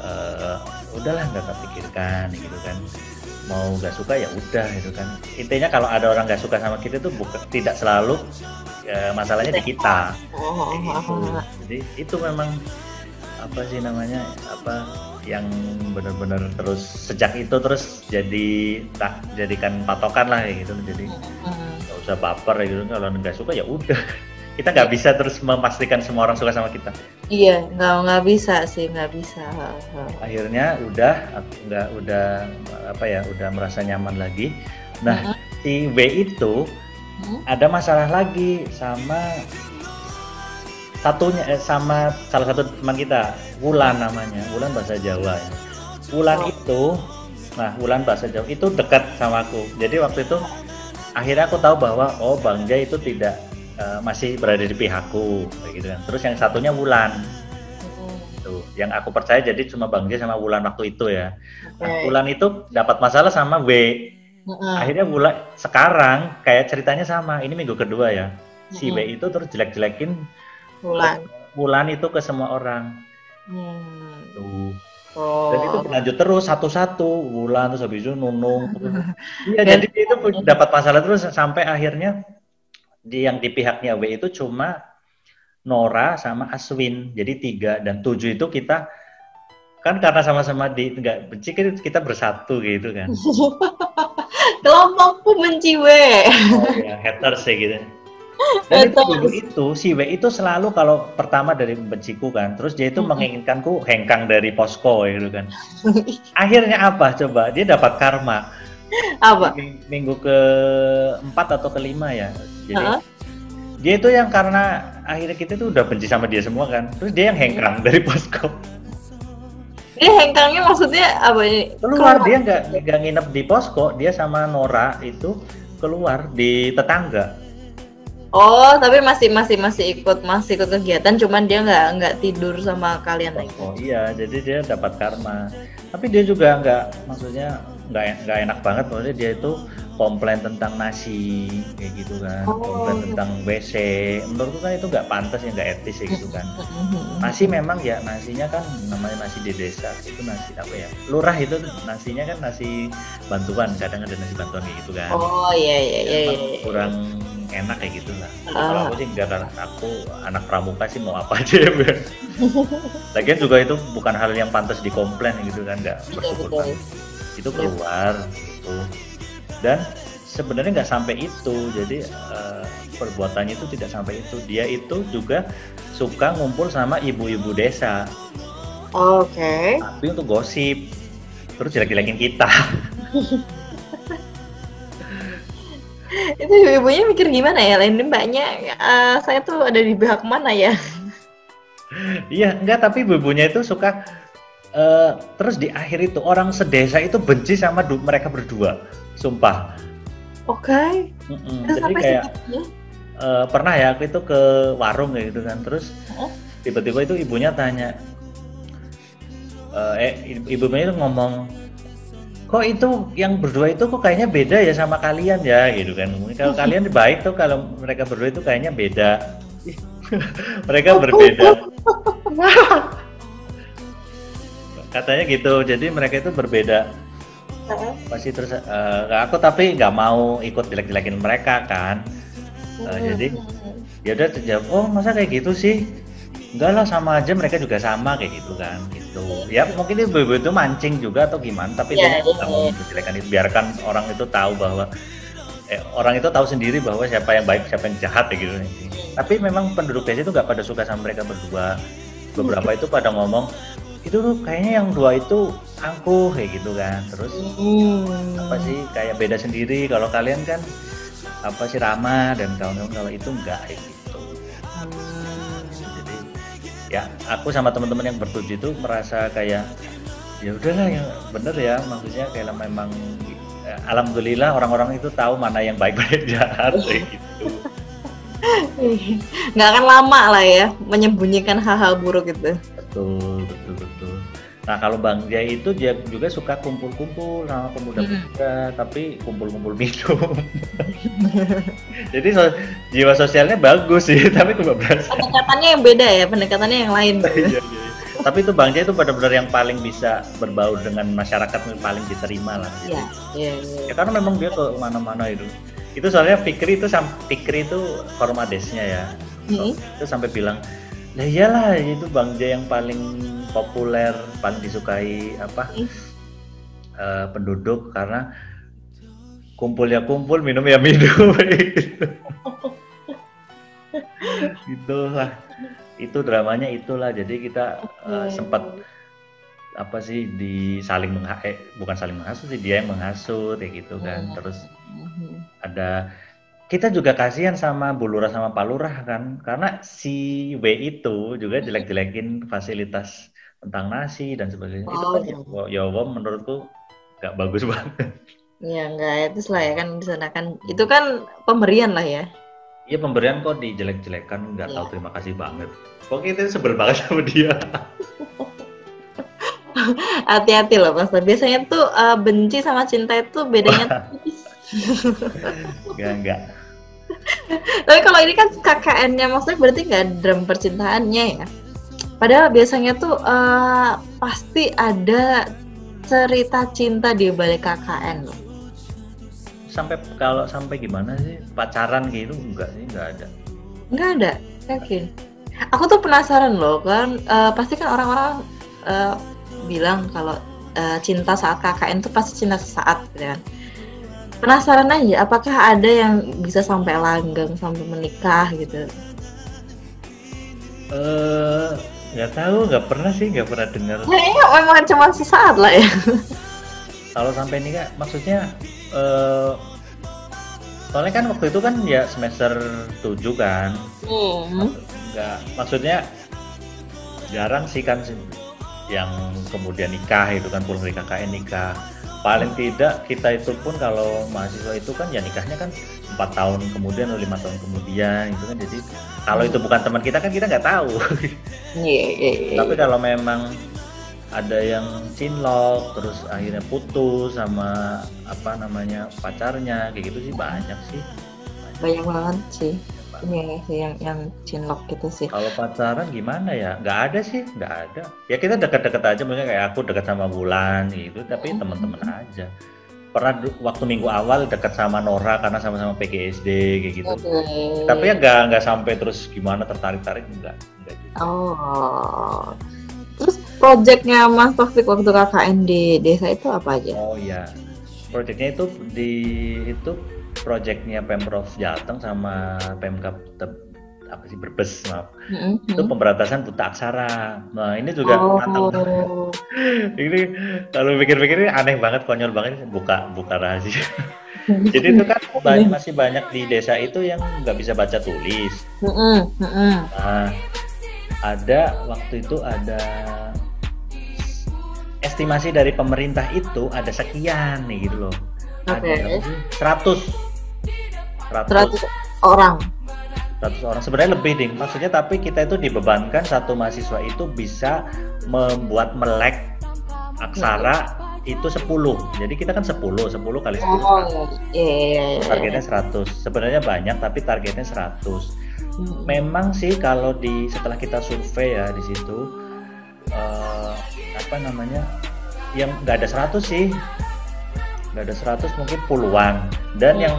eh, udahlah nggak kepikirkan gitu kan mau nggak suka ya udah gitu kan. Intinya kalau ada orang nggak suka sama kita tuh bukan tidak selalu eh, masalahnya di kita. Oh, oh, oh. jadi itu memang apa sih namanya apa yang benar-benar terus sejak itu terus jadi tak jadikan patokan lah gitu. Jadi nggak usah baper gitu. Kalau nggak suka ya udah kita nggak bisa terus memastikan semua orang suka sama kita Iya, nggak nggak bisa sih, nggak bisa. Akhirnya udah nggak udah apa ya udah merasa nyaman lagi nah si W itu Hmm. ada masalah lagi sama satunya eh, sama salah satu teman kita Wulan namanya Wulan bahasa Jawa ya. Wulan Oh. itu nah Wulan bahasa Jawa itu dekat sama aku jadi waktu itu akhirnya aku tahu bahwa oh Bang Jai itu tidak eh, masih berada di pihakku kayak gitu kan terus yang satunya Wulan tuh yang aku percaya jadi cuma Bang Jai sama Wulan waktu itu ya Oke. Nah, Wulan itu dapat masalah sama W Hmm. akhirnya Wulan sekarang kayak ceritanya sama ini minggu kedua ya si Mm-mm. W itu terus jelek-jelekin Bulan. Wulan itu ke semua orang Hmm. tuh Oh. dan itu berlanjut terus satu-satu Wulan terus habis itu Nunung iya jadi itu dapat masalah terus sampai akhirnya di yang di pihaknya W itu cuma Nora sama Aswin. Jadi tiga dan tujuh itu kita kan karena sama-sama di nggak benci kan kita bersatu gitu kan. Kelompokku benci W. oh, ya haters ya gitu. Dan itu dulu itu si W itu selalu kalau pertama dari benciku kan terus dia itu Mm-mm. menginginkanku hengkang dari posko gitu kan. Akhirnya apa coba? Dia dapat karma. Apa? Ming- minggu ke empat atau kelima ya jadi Heeh. dia itu yang karena akhirnya kita tuh udah benci sama dia semua kan terus dia yang hengkang dari posko Dia hengkangnya maksudnya apa ini? keluar dia nggak nggak nginep di posko dia sama Nora itu keluar di tetangga Oh, tapi masih masih masih ikut masih ikut kegiatan, cuman dia nggak nggak tidur sama kalian lagi. Oh iya, jadi dia dapat karma. Tapi dia juga nggak, maksudnya nggak nggak enak banget. Maksudnya dia itu komplain tentang nasi kayak gitu kan, Oh. komplain tentang WC. Menurutku kan itu nggak pantas ya, nggak etis ya gitu kan. Mhm. Nasi memang ya nasinya kan namanya nasi di desa itu nasi apa ya? Lurah itu nasinya kan nasi bantuan, kadang ada nasi bantuan kayak gitu kan. Oh iya iya iya. Emang iya. kurang enak kayak gitu lah. Ah. Kalau aku sih enggak karena aku anak pramuka sih mau apa aja ya. Lagian juga itu bukan hal yang pantas dikomplain gitu kan, enggak Betul, bersyukur. Itu keluar gitu. Dan sebenarnya nggak sampai itu. Jadi eh, perbuatannya itu tidak sampai itu. Dia itu juga suka ngumpul sama ibu-ibu desa, Oke. tapi untuk gosip. Terus jelek-jelekin kita. Itu ibunya mikir gimana ya? Lain mbaknya, eh, saya tuh ada di pihak mana ya? Iya, enggak tapi ibu-ibunya itu suka eh, terus di akhir itu orang sedesa itu benci sama mereka berdua. Sumpah. Oke. Terus Jadi kayak segitunya? eh, pernah ya aku itu ke warung kayak gitu kan. Terus tiba-tiba itu ibunya tanya eh, eh ibu- ibunya itu ngomong kok itu yang berdua itu kok kayaknya beda ya sama kalian ya gitu kan. Kalau kalian baik tuh kalau mereka berdua itu kayaknya beda. Mereka berbeda. Katanya gitu. Jadi mereka itu berbeda. Heeh. Pasti terus eh, aku tapi nggak mau ikut jelek-jelekin mereka kan. Eh, jadi ya udah terjawab, oh masa kayak gitu sih? enggak lah sama aja mereka juga sama kayak gitu kan gitu ya mungkin itu ibu itu mancing juga atau gimana tapi Ya, dia nggak mau iya. menjelekan itu biarkan orang itu tahu bahwa eh, orang itu tahu sendiri bahwa siapa yang baik siapa yang jahat ya gitu tapi memang penduduk desa itu nggak pada suka sama mereka berdua beberapa itu pada ngomong itu tuh kayaknya yang dua itu angkuh kayak gitu kan terus Hmm. apa sih kayak beda sendiri kalau kalian kan apa sih ramah dan kawan-kawan kalau itu enggak kayak gitu Hmm. jadi ya aku sama teman-teman yang bertujuh itu merasa kayak ya udahlah yang bener ya maksudnya kayak memang eh, alhamdulillah orang-orang itu tahu mana yang baik mana yang jahat kayak gitu nggak akan lama lah ya menyembunyikan hal-hal buruk itu. betul betul betul nah kalau bang Jai itu dia juga suka kumpul-kumpul sama pemuda-pemuda tapi kumpul-kumpul minum jadi so- jiwa sosialnya bagus sih tapi kebablasan Pendekatannya yang beda ya, pendekatannya yang lain. Iya, iya, iya. Tapi itu Bang Jai itu benar-benar yang paling bisa berbaur dengan masyarakat yang paling diterima lah. Iya, iya, iya. Ya karena memang dia ke mana-mana itu. Itu soalnya Fikri itu Fikri itu formadesnya ya. Hmm. Itu sampai bilang, "Lah iyalah itu Bang Jai yang paling populer, paling disukai apa? Eh, penduduk karena kumpul ya kumpul, minum ya minum." gitu lah itu dramanya itulah jadi kita eh, Oke. sempat apa sih di saling mengha eh, bukan saling menghasut sih dia yang menghasut kayak gitu kan Hmm. terus Mhm. ada kita juga kasihan sama Bu Lurah sama Pak Lurah kan karena si W itu juga jelek-jelekin fasilitas tentang nasi dan sebagainya itu Oh, kan iya. ya, ya Allah, menurutku nggak bagus banget Iya, enggak etis lah ya kan di sana kan. Itu kan pemberian lah ya. Iya pemberian kok dijelek-jelekan nggak Iya. tahu terima kasih banget. Pokoknya itu sebel banget sama dia. Hati-hati loh Mas. Biasanya tuh eh, benci sama cinta itu bedanya tipis. Enggak enggak. Tapi kalau ini kan KKN-nya maksudnya berarti nggak drum percintaannya ya. Padahal biasanya tuh eh, pasti ada cerita cinta di balik KKN loh. Sampai kalau sampai gimana sih pacaran gitu enggak sih enggak ada. Nggak ada, yakin. Aku tuh penasaran loh kan, eh, pasti kan orang-orang eh, bilang kalau eh, cinta saat KKN tuh pasti cinta sesaat gitu kan. Penasaran aja, apakah ada yang bisa sampai langgeng, sampai menikah gitu? Eh nggak tahu nggak pernah sih nggak pernah dengar. Kayaknya memang cuma sesaat lah ya. Kalau sampai nikah maksudnya eh soalnya kan waktu itu kan ya semester 7 kan. Hmm. Enggak maksudnya jarang sih kan sih yang kemudian nikah itu kan pulang dari KKN nikah paling tidak kita itu pun kalau mahasiswa itu kan ya nikahnya kan empat tahun kemudian atau lima tahun kemudian itu kan jadi kalau itu bukan teman kita kan kita nggak tahu Iya, iya, iya. tapi kalau memang ada yang cinlok terus akhirnya putus sama apa namanya pacarnya kayak gitu sih banyak sih banyak banget sih. Iya sih yang yang cinlok gitu sih. Kalau pacaran gimana ya? Nggak ada sih, nggak ada. Ya kita deket-deket aja, maksudnya kayak aku dekat sama Bulan gitu, tapi Hmm. teman-teman aja. Pernah waktu minggu awal dekat sama Nora karena sama-sama PGSD kayak gitu. Oke. Tapi ya nggak nggak sampai terus gimana tertarik-tarik enggak. enggak juga. Oh. Terus proyeknya Mas Taufik waktu KKN di desa itu apa aja? Oh iya, proyeknya itu di itu proyeknya Pemprov Jateng sama Pemkap apa sih Brebes maaf. Mm-mm. Itu pemberantasan buta aksara. Nah ini juga. Oh. ini kalau pikir-pikir ini aneh banget konyol banget buka buka rahasia jadi itu kan banyak, masih banyak di desa itu yang nggak bisa baca tulis Mm-mm, mm-mm. nah ada waktu itu ada estimasi dari pemerintah itu ada sekian nih gitu loh Oke. ada berapa sih? 100 100 100 orang. 100 orang sebenarnya lebih ding maksudnya tapi kita itu dibebankan satu mahasiswa itu bisa membuat melek aksara itu 10 jadi kita kan 10 10 kali 10 Oh iya iya iya. iya. targetnya 100 sebenarnya banyak tapi targetnya 100 Mm-mm. memang sih kalau di setelah kita survei ya di situ eh, apa namanya yang nggak ada 100 sih nggak ada 100 mungkin puluhan dan Hmm. yang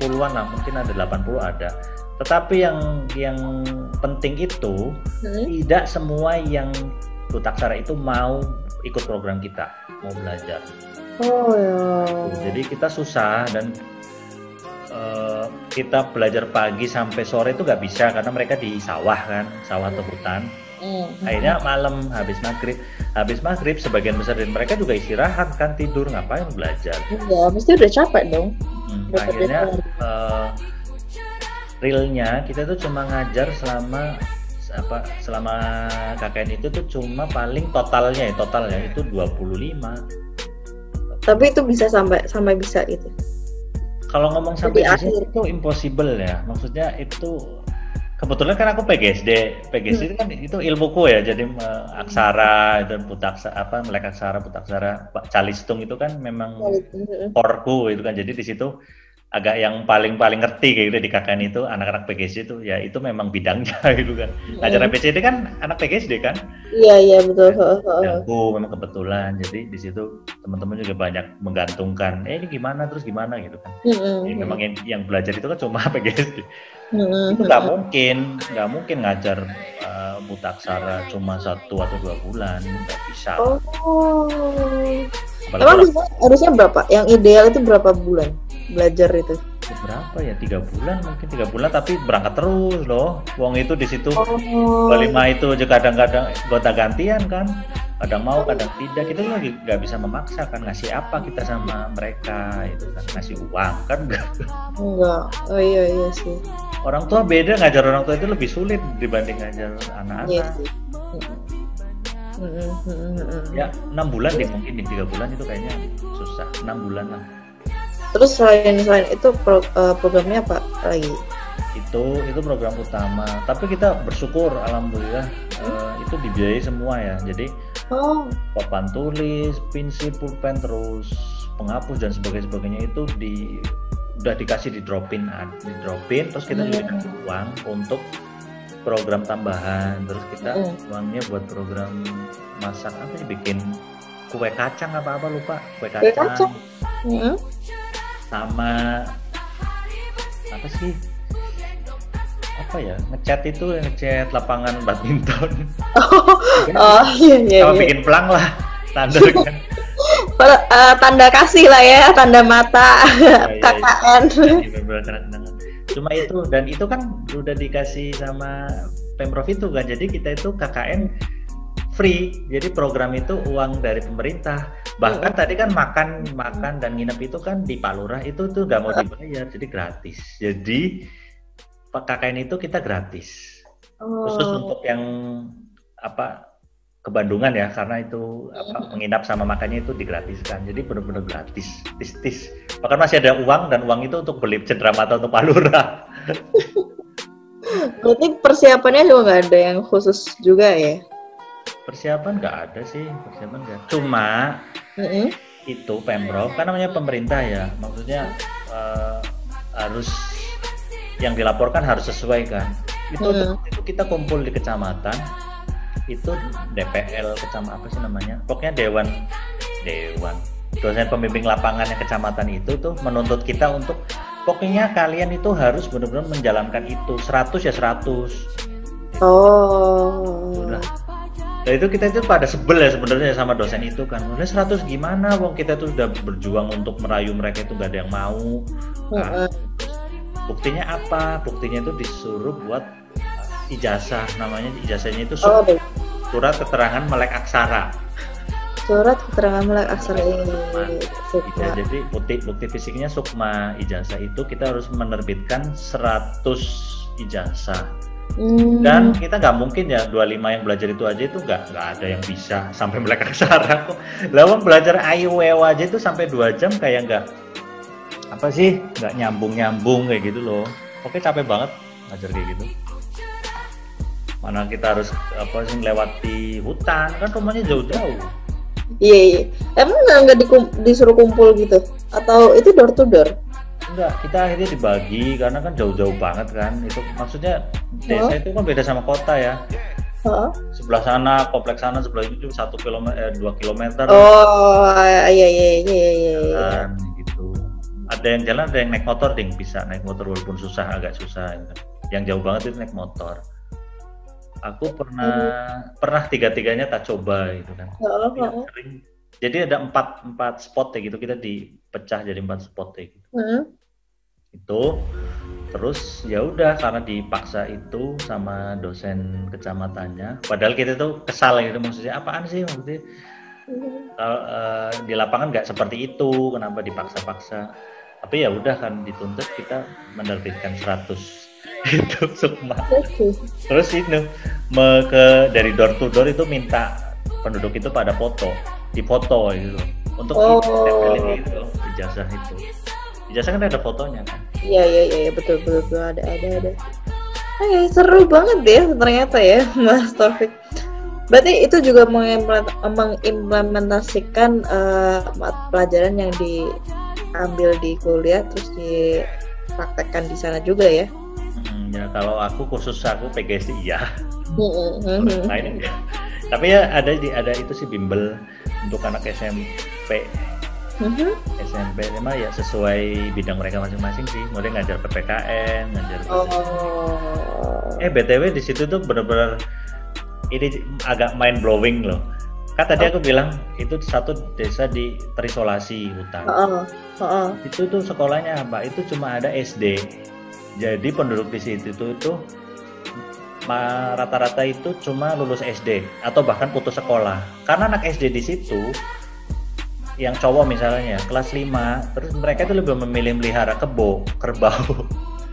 puluhan lah mungkin ada 80 ada Tetapi yang yang penting itu Hmm? tidak semua yang butaksara itu mau ikut program kita, mau belajar. Oh ya. Jadi kita susah dan eh, kita belajar pagi sampai sore itu nggak bisa karena mereka di sawah kan, sawah atau hutan. Hmm. Akhirnya malam habis maghrib, habis maghrib sebagian besar dari mereka juga istirahat kan tidur ngapain belajar. Iya, mesti udah capek dong. Hmm, Udah akhirnya eh, realnya kita tuh cuma ngajar selama apa selama KKN itu tuh cuma paling totalnya ya totalnya itu 25 Tapi itu bisa sampai sampai bisa gitu. kalau ngomong sampai Di di sini akhir. itu impossible ya maksudnya itu kebetulan kan aku PGSD PGSD itu kan itu ilmuku ya. Jadi eh, aksara dan butaksa apa melek aksara butaksara Pak calistung itu kan memang Hmm. core itu kan. Jadi di situ agak yang paling paling ngerti kayak gitu di KKN itu anak-anak PGSD itu ya itu memang bidangnya gitu kan. Ngajar PCD kan anak PGSD kan? Iya iya betul. Heeh, heeh. dan aku memang kebetulan. Jadi di situ teman-teman juga banyak menggantungkan eh ini gimana? Terus gimana? gitu kan. Hmm, Ya, hmm, memang yang, yang belajar itu kan cuma PGSD hmm, itu nggak hmm. mungkin nggak mungkin ngajar uh, buta aksara cuma satu atau dua bulan nggak bisa Oh. Apalagi Emang harusnya berapa? Yang ideal itu berapa bulan belajar itu? Berapa ya? Tiga bulan mungkin tiga bulan tapi berangkat terus loh. Uang itu di situ. Oh. lima itu aja kadang-kadang gonta gantian kan. Kadang mau kadang tidak. Kita lagi nggak bisa memaksa kan ngasih apa kita sama mereka itu kan. Ngasih uang kan. Nggak. Enggak. Oh iya iya sih. orang tua beda ngajar orang tua itu lebih sulit dibanding ngajar anak-anak. Iya sih. Ya enam bulan deh mungkin di tiga bulan itu kayaknya susah. Enam bulan lah Terus selain selain itu pro- eh, programnya apa lagi? itu itu program utama tapi kita bersyukur alhamdulillah eh, itu dibiayai semua ya jadi Oh. papan tulis pensil pulpen terus penghapus dan sebagainya sebagainya itu di udah dikasih di dropin di dropin terus kita juga Hmm. dikasih uang untuk program tambahan terus kita Hmm. uangnya buat program masak apa sih bikin kue kacang apa apa lupa kue Kue kacang, kacang. Hmm. Sama apa sih apa ya ngecat itu ngecat lapangan badminton Oh iya iya. sama iya. bikin pelang lah tanda kan eh, tanda kasih lah ya, tanda mata iya. KKN. Iya, cuma itu dan itu kan udah dikasih sama pemprov itu kan jadi kita itu KKN free. Jadi program itu uang dari pemerintah. Bahkan tadi kan makan makan dan nginep itu kan di Pak Lurah itu tuh nggak mau dibayar jadi gratis. Jadi? KKN itu kita gratis. Khusus Oh. untuk yang apa ke Bandungan ya karena itu apa, menginap sama makannya itu digratiskan. Jadi benar-benar gratis. Tis tis. Bahkan masih ada uang dan uang itu untuk beli cenderamata untuk Pak Lurah Berarti persiapannya juga nggak ada yang khusus juga ya? Persiapan nggak ada sih persiapan nggak cuma Mm-mm. itu pemprov kan namanya pemerintah ya maksudnya eh, harus yang dilaporkan harus sesuai kan itu Hmm. itu kita kumpul di kecamatan itu DPL kecamatan apa sih namanya pokoknya dewan dewan dosen pembimbing lapangannya kecamatan itu tuh menuntut kita untuk pokoknya kalian itu harus benar-benar menjalankan itu 100 ya 100 Oh. Udah. Nah itu kita itu pada sebel ya sebenarnya sama dosen itu kan. Mulai 100 gimana? Wong kita tuh udah berjuang untuk merayu mereka itu gak ada yang mau. Nah, buktinya apa? Buktinya itu disuruh buat ijazah. Namanya ijazahnya itu Oh, su- baik. surat keterangan melek aksara. Surat keterangan melek aksara ini. Ya, Sukma. jadi bukti bukti fisiknya sukma ijazah itu kita harus menerbitkan 100 ijazah. Hmm. dan kita nggak mungkin ya 25 yang belajar itu aja itu nggak nggak ada yang bisa sampai melek aksara kok lawan belajar IUEW aja itu sampai dua jam kayak nggak apa sih nggak nyambung nyambung kayak gitu loh oke capek banget ngajar kayak gitu mana kita harus apa sih melewati hutan kan rumahnya jauh-jauh Iya iya. Emang nggak disuruh kumpul gitu? Atau itu door to door? Enggak kita akhirnya dibagi karena kan jauh-jauh banget kan itu maksudnya desa itu kan beda sama kota ya Hah? sebelah sana kompleks sana sebelah ini cuma satu kilometer eh, dua kilometer Oh iya iya iya iya iya. jalan gitu ada yang jalan ada yang naik motor ding bisa naik motor walaupun susah agak susah gitu. yang jauh banget itu naik motor aku pernah pernah tiga tiganya tak coba gitu kan Oh, oh. sering jadi ada empat empat spot ya gitu kita dipecah jadi empat spot ya gitu Hmm. Itu. Terus ya udah karena dipaksa itu sama dosen kecamatannya. Padahal kita tuh kesal gitu maksudnya apaan sih? Maksudnya kalau eh, di lapangan nggak seperti itu kenapa dipaksa-paksa? Tapi ya udah kan dituntut kita menerbitkan 100 itu sukma terus itu me- ke dari door to door itu minta penduduk itu pada foto difoto gitu. Untuk Oh. gitu loh, ijazah itu ijazah kan ada fotonya kan Iya iya iya iya, betul betul betul ada ada ada. Oke seru banget ya ternyata ya Mas Taufik. Berarti itu juga mengimplement- mengimplementasikan mat- pelajaran yang diambil di kuliah terus dipraktekkan di sana juga ya. Hmm, ya kalau aku khusus aku PGSD iya Hmm, hmm, lain tapi ya ada di ada itu sih bimbel untuk anak SMP Mhm. SMP mah ya sesuai bidang mereka masing-masing sih. Mulai ngajar PPKN ngajar Oh. eh btw di situ tuh bener-bener ini agak mind blowing loh. Kan tadi aku bilang itu satu desa di terisolasi hutan. Heeh, heeh. itu tuh sekolahnya apa itu cuma ada SD jadi penduduk di situ tuh itu ma- rata-rata itu cuma lulus SD atau bahkan putus sekolah. Karena anak SD di situ yang cowok misalnya kelas 5 terus mereka itu lebih memilih melihara kebo kerbau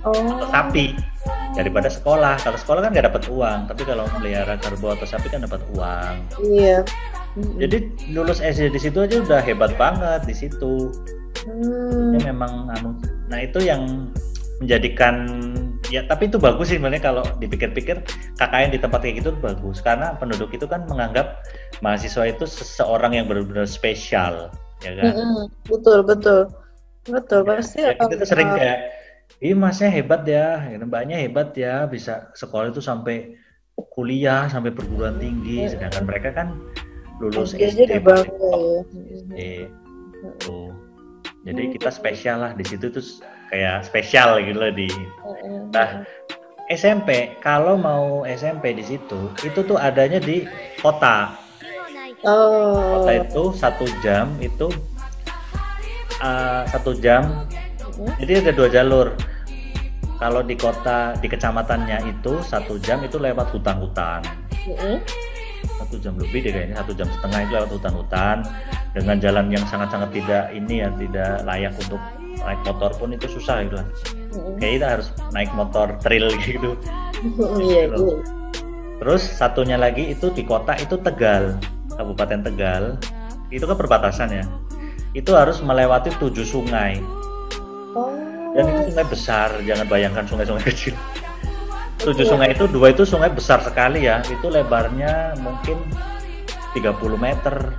Oh. atau sapi daripada sekolah kalau sekolah kan nggak dapat uang tapi kalau melihara kerbau atau sapi kan dapat uang Iya. Hmm. jadi lulus SD di situ aja udah hebat banget di situ Hmm. Memang anu nah itu yang menjadikan ya tapi itu bagus sih sebenarnya kalau dipikir-pikir KKN di tempat kayak gitu bagus. Karena penduduk itu kan menganggap mahasiswa itu seseorang yang benar-benar spesial ya kan? Mm-mm. Betul betul. Betul pasti. ya, kita tuh eh, sering kayak ih masnya hebat ya gitu, mbaknya hebat ya bisa sekolah itu sampai kuliah sampai perguruan tinggi. Sedangkan mereka kan lulus SD bangga top ya. SD tuh. Jadi kita spesial lah. Di situ tuh kayak spesial gitu loh di. Nah, SMP kalau mau SMP di situ itu tuh adanya di kota. Oh. kota itu satu jam itu uh, satu jam. Jadi ada dua jalur. Kalau di kota di kecamatannya itu satu jam itu lewat hutan-hutan. Satu jam lebih deh kayaknya satu jam setengah itu lewat hutan-hutan. Dengan jalan yang sangat-sangat tidak ini ya tidak layak untuk naik motor pun itu susah gitu lah Mm-mm. kayak kita harus naik motor trail gitu Iya Gitu. iya. Terus satunya lagi itu di kota itu Tegal, Kabupaten Tegal. Itu kan perbatasan ya. Itu harus melewati tujuh sungai. Oh. Dan itu sungai besar, jangan bayangkan sungai-sungai kecil. Tujuh sungai itu dua itu sungai besar sekali ya. Itu lebarnya mungkin 30 meter.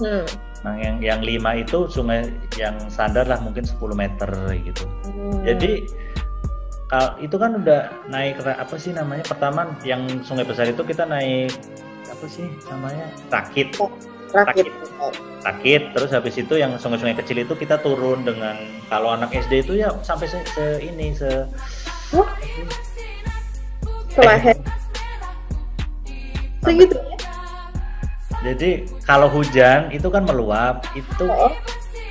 Hmm. Nah, yang yang lima itu sungai yang standar lah mungkin 10 meter gitu. Hmm. Jadi kal- itu kan udah naik apa sih namanya pertama yang sungai besar itu kita naik apa sih namanya rakit rakit. rakit terus habis itu yang sungai-sungai kecil itu kita turun dengan kalau anak SD itu ya sampai se, se- ini se Wah. Keleher. Segitu ya? Jadi kalau hujan itu kan meluap. Itu Oh.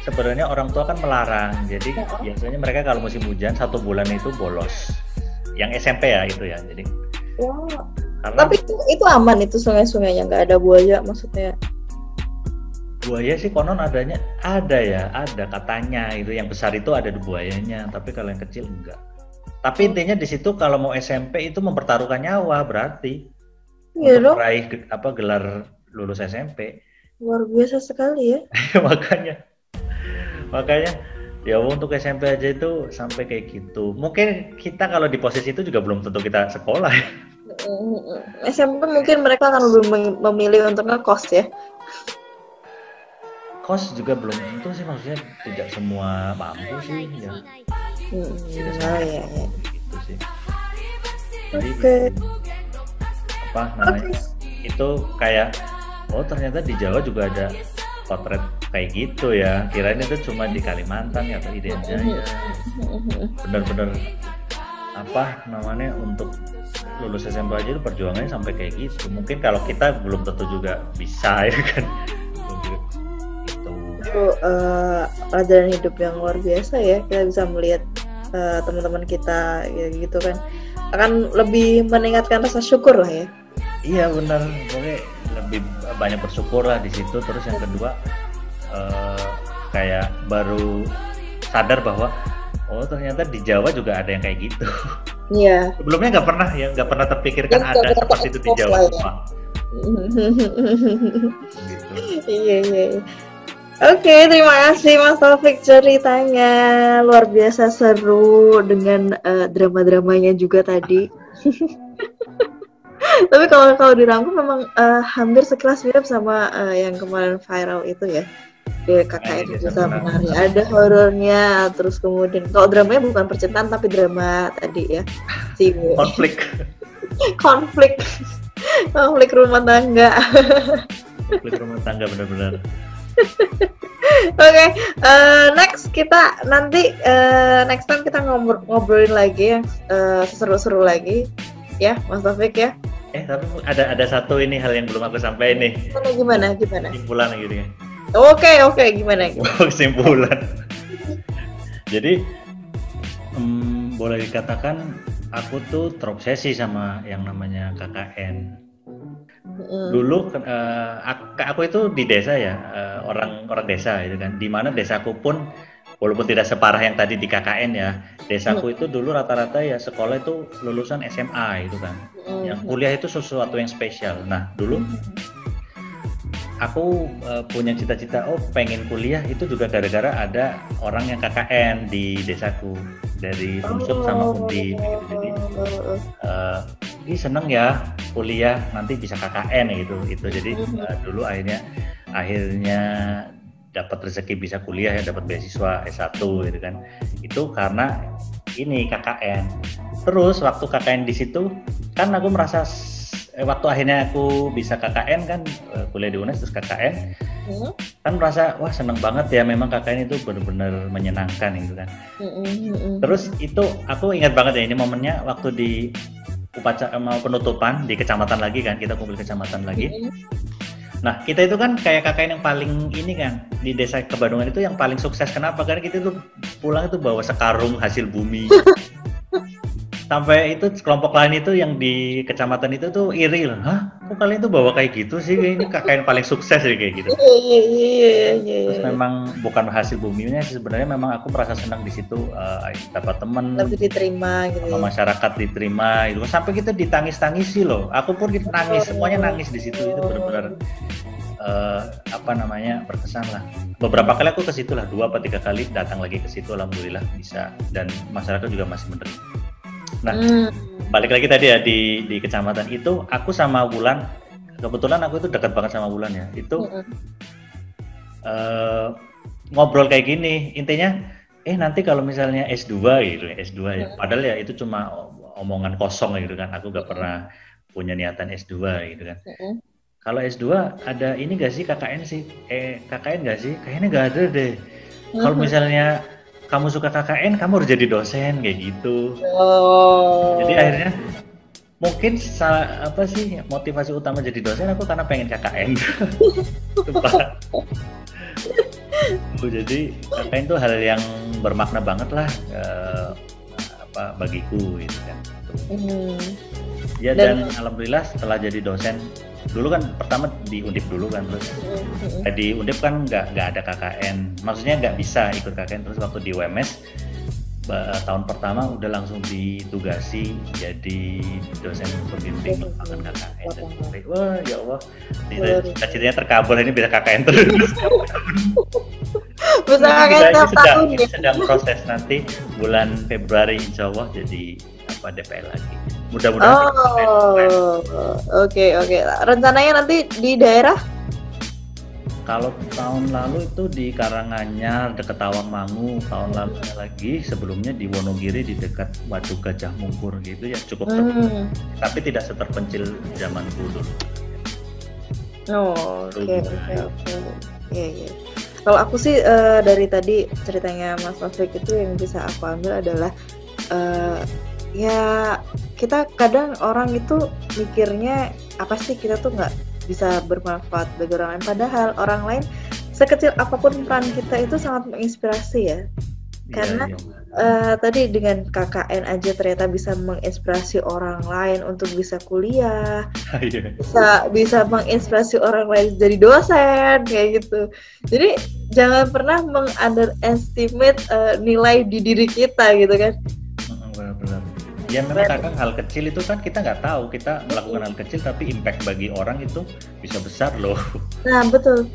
sebenarnya orang tua kan melarang. Jadi Oh. biasanya mereka kalau musim hujan satu bulan itu bolos. Yang SMP ya itu ya. Jadi Wah. karena Tapi itu, itu aman itu sungai-sungai yang nggak ada buaya maksudnya. buaya sih konon adanya. Ada ya ada katanya. Itu yang besar itu ada di buayanya. Tapi kalau yang kecil enggak. Tapi intinya di situ kalau mau SMP itu mempertaruhkan nyawa berarti. Iya untuk meraih apa gelar lulus SMP Luar biasa sekali ya. makanya makanya ya untuk SMP aja itu sampai kayak gitu. Mungkin kita kalau di posisi itu juga belum tentu kita sekolah. SMP mungkin mereka akan lebih mem- memilih untuk ngekos ya. kos juga belum tentu sih maksudnya tidak semua mampu sih ya. Hmm, tidak oh, semua ya, ya. gitu sih. Jadi Oke. apa namanya itu kayak oh ternyata di Jawa juga ada potret kayak gitu ya. Kirain itu cuma di Kalimantan ya atau Irian Jaya bener-bener apa namanya untuk lulus SMP aja itu perjuangannya sampai kayak gitu. Mungkin kalau kita belum tentu juga bisa ya kan? Gitu. Itu uh, pelajaran hidup yang luar biasa ya. Kita bisa melihat uh, teman-teman kita ya gitu kan. Akan lebih meningkatkan rasa syukur lah ya. Iya benar pokoknya lebih banyak bersyukur lah di situ terus yang kedua uh, kayak baru sadar bahwa oh ternyata di Jawa juga ada yang kayak gitu iya sebelumnya nggak pernah ya nggak pernah terpikirkan ya, ada seperti itu di Jawa ya. gitu. iya iya, iya. Oke, terima kasih Mas Taufik ceritanya luar biasa seru dengan uh, drama-dramanya juga tadi. Tapi kalau kalau dirangkum memang uh, hampir sekelas mirip sama uh, yang kemarin viral itu ya. Di kakak itu bisa menari. Ada horornya, terus kemudian kalau dramanya bukan percintaan tapi drama tadi ya. Si konflik. konflik. konflik rumah tangga. konflik rumah tangga benar-benar. Oke, okay, uh, eh, next kita nanti uh, next time kita ngobrol ngobrolin lagi yang uh, seru-seru lagi, ya, Mas Taufik ya. Eh, tapi ada ada satu ini hal yang belum aku sampaikan nih. Gimana gimana gimana? Kesimpulan gitu ya. Oke okay, oke okay, gimana? gimana? Kesimpulan. Jadi um, boleh dikatakan aku tuh terobsesi sama yang namanya KKN Dulu uh, aku, itu di desa ya, uh, orang orang desa itu kan. Di mana desaku pun walaupun tidak separah yang tadi di KKN ya, desaku itu dulu rata-rata ya sekolah itu lulusan SMA itu kan. Yang kuliah itu sesuatu yang spesial. Nah, dulu aku uh, punya cita-cita oh pengen kuliah itu juga gara-gara ada orang yang KKN di desaku dari Unsur sama Undi gitu. Jadi uh, ini seneng ya kuliah nanti bisa KKN gitu itu jadi uh, dulu akhirnya akhirnya dapat rezeki bisa kuliah ya dapat beasiswa S1 gitu kan itu karena ini KKN terus waktu KKN di situ kan aku merasa eh, waktu akhirnya aku bisa KKN kan eh, kuliah di UNES terus KKN hmm? kan merasa wah seneng banget ya memang KKN itu benar-benar menyenangkan gitu kan hmm, hmm, hmm. terus itu aku ingat banget ya ini momennya waktu di upacara mau penutupan di kecamatan lagi kan kita kumpul kecamatan lagi hmm. Nah kita itu kan kayak KKN yang paling ini kan di desa Kebandungan itu yang paling sukses. Kenapa? Karena kita itu pulang itu bawa sekarung hasil bumi sampai itu kelompok lain itu yang di kecamatan itu tuh iri lah. Hah? Kok kalian tuh bawa kayak gitu sih? Ini kakak yang paling sukses sih kayak gitu. Iya iya iya iya terus memang bukan hasil buminya sih sebenarnya. Memang aku merasa senang di situ uh, dapat teman. Lebih diterima gitu sama ya. masyarakat diterima gitu sampai kita ditangis tangisi loh. Aku pun kita nangis. Semuanya nangis di situ. Itu benar-benar uh, apa namanya berkesan lah. Beberapa kali aku ke situ lah. Dua atau tiga kali datang lagi ke situ alhamdulillah bisa. Dan masyarakat juga masih menerima. Nah, hmm. balik lagi tadi ya di di kecamatan itu aku sama Wulan kebetulan aku itu dekat banget sama Wulan ya. Itu hmm. uh, ngobrol kayak gini, intinya eh nanti kalau misalnya S2 gitu ya, S2 ya. Hmm. Padahal ya itu cuma omongan kosong gitu kan. Aku gak pernah punya niatan S2 gitu kan. Hmm. Kalau S2 ada ini gak sih KKN sih? Eh KKN gak sih? Kayaknya gak ada deh. Kalau misalnya kamu suka KKN kamu harus jadi dosen kayak gitu oh. jadi akhirnya mungkin apa sih motivasi utama jadi dosen aku karena pengen KKN jadi KKN itu hal yang bermakna banget lah uh, apa bagiku gitu kan hmm. ya dan, dan alhamdulillah setelah jadi dosen dulu kan pertama di Undip dulu kan terus mm-hmm. eh, di Undip kan nggak nggak ada KKN maksudnya nggak bisa ikut KKN terus waktu di UMS tahun pertama udah langsung ditugasi jadi dosen pembimbing lapangan KKN dan wah ya Allah. Cita-citanya terkabul ini bisa KKN terus. Bisa KKN tiap tahun ya? sedang proses nanti bulan Februari insya Allah jadi apa DPL lagi mudah-mudahan oh oke oke. Okay. rencananya nanti di daerah? Kalau tahun lalu itu di Karanganyar dekat Tawangmangu. Tahun lalu lagi. Sebelumnya di Wonogiri di dekat Waduk Gajah Mungkur gitu ya cukup hmm. tapi tidak seterpencil zaman dulu. Oh oke oke oke. Iya iya. Kalau aku sih uh, dari tadi ceritanya Mas Taufik itu yang bisa aku ambil adalah uh, ya kita kadang orang itu mikirnya apa sih kita tuh nggak bisa bermanfaat bagi orang lain padahal orang lain sekecil apa pun peran kita itu sangat menginspirasi ya Iya, Karena. Eh, tadi dengan KKN aja ternyata bisa menginspirasi orang lain untuk bisa kuliah Iya. bisa bisa menginspirasi orang lain jadi dosen kayak gitu jadi jangan pernah mengunderestimate eh, nilai di diri kita gitu kan. Ya memang kadang hal kecil itu kan kita nggak tahu kita melakukan hal kecil tapi impact bagi orang itu bisa besar loh. nah betul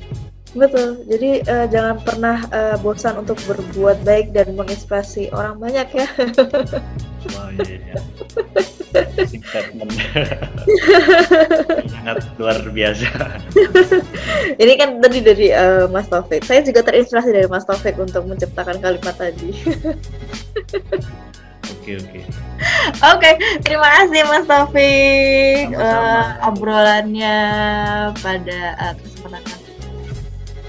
betul jadi eh, jangan pernah eh, bosan untuk berbuat baik dan menginspirasi orang banyak ya Wah iya. iya. Statement sangat luar biasa. ini kan tadi dari eh, Mas Taufik saya juga terinspirasi dari Mas Taufik untuk menciptakan kalimat tadi Oke oke. Oke, terima kasih Mas Taufik Sama-sama. eh, obrolannya pada eh, kesempatan kali ini.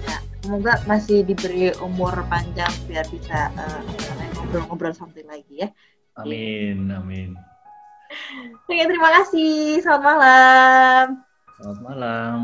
Nah, semoga masih diberi umur panjang biar bisa eh, ngobrol-ngobrol santai lagi ya. Amin amin. Oke, terima kasih. Selamat malam. Selamat malam.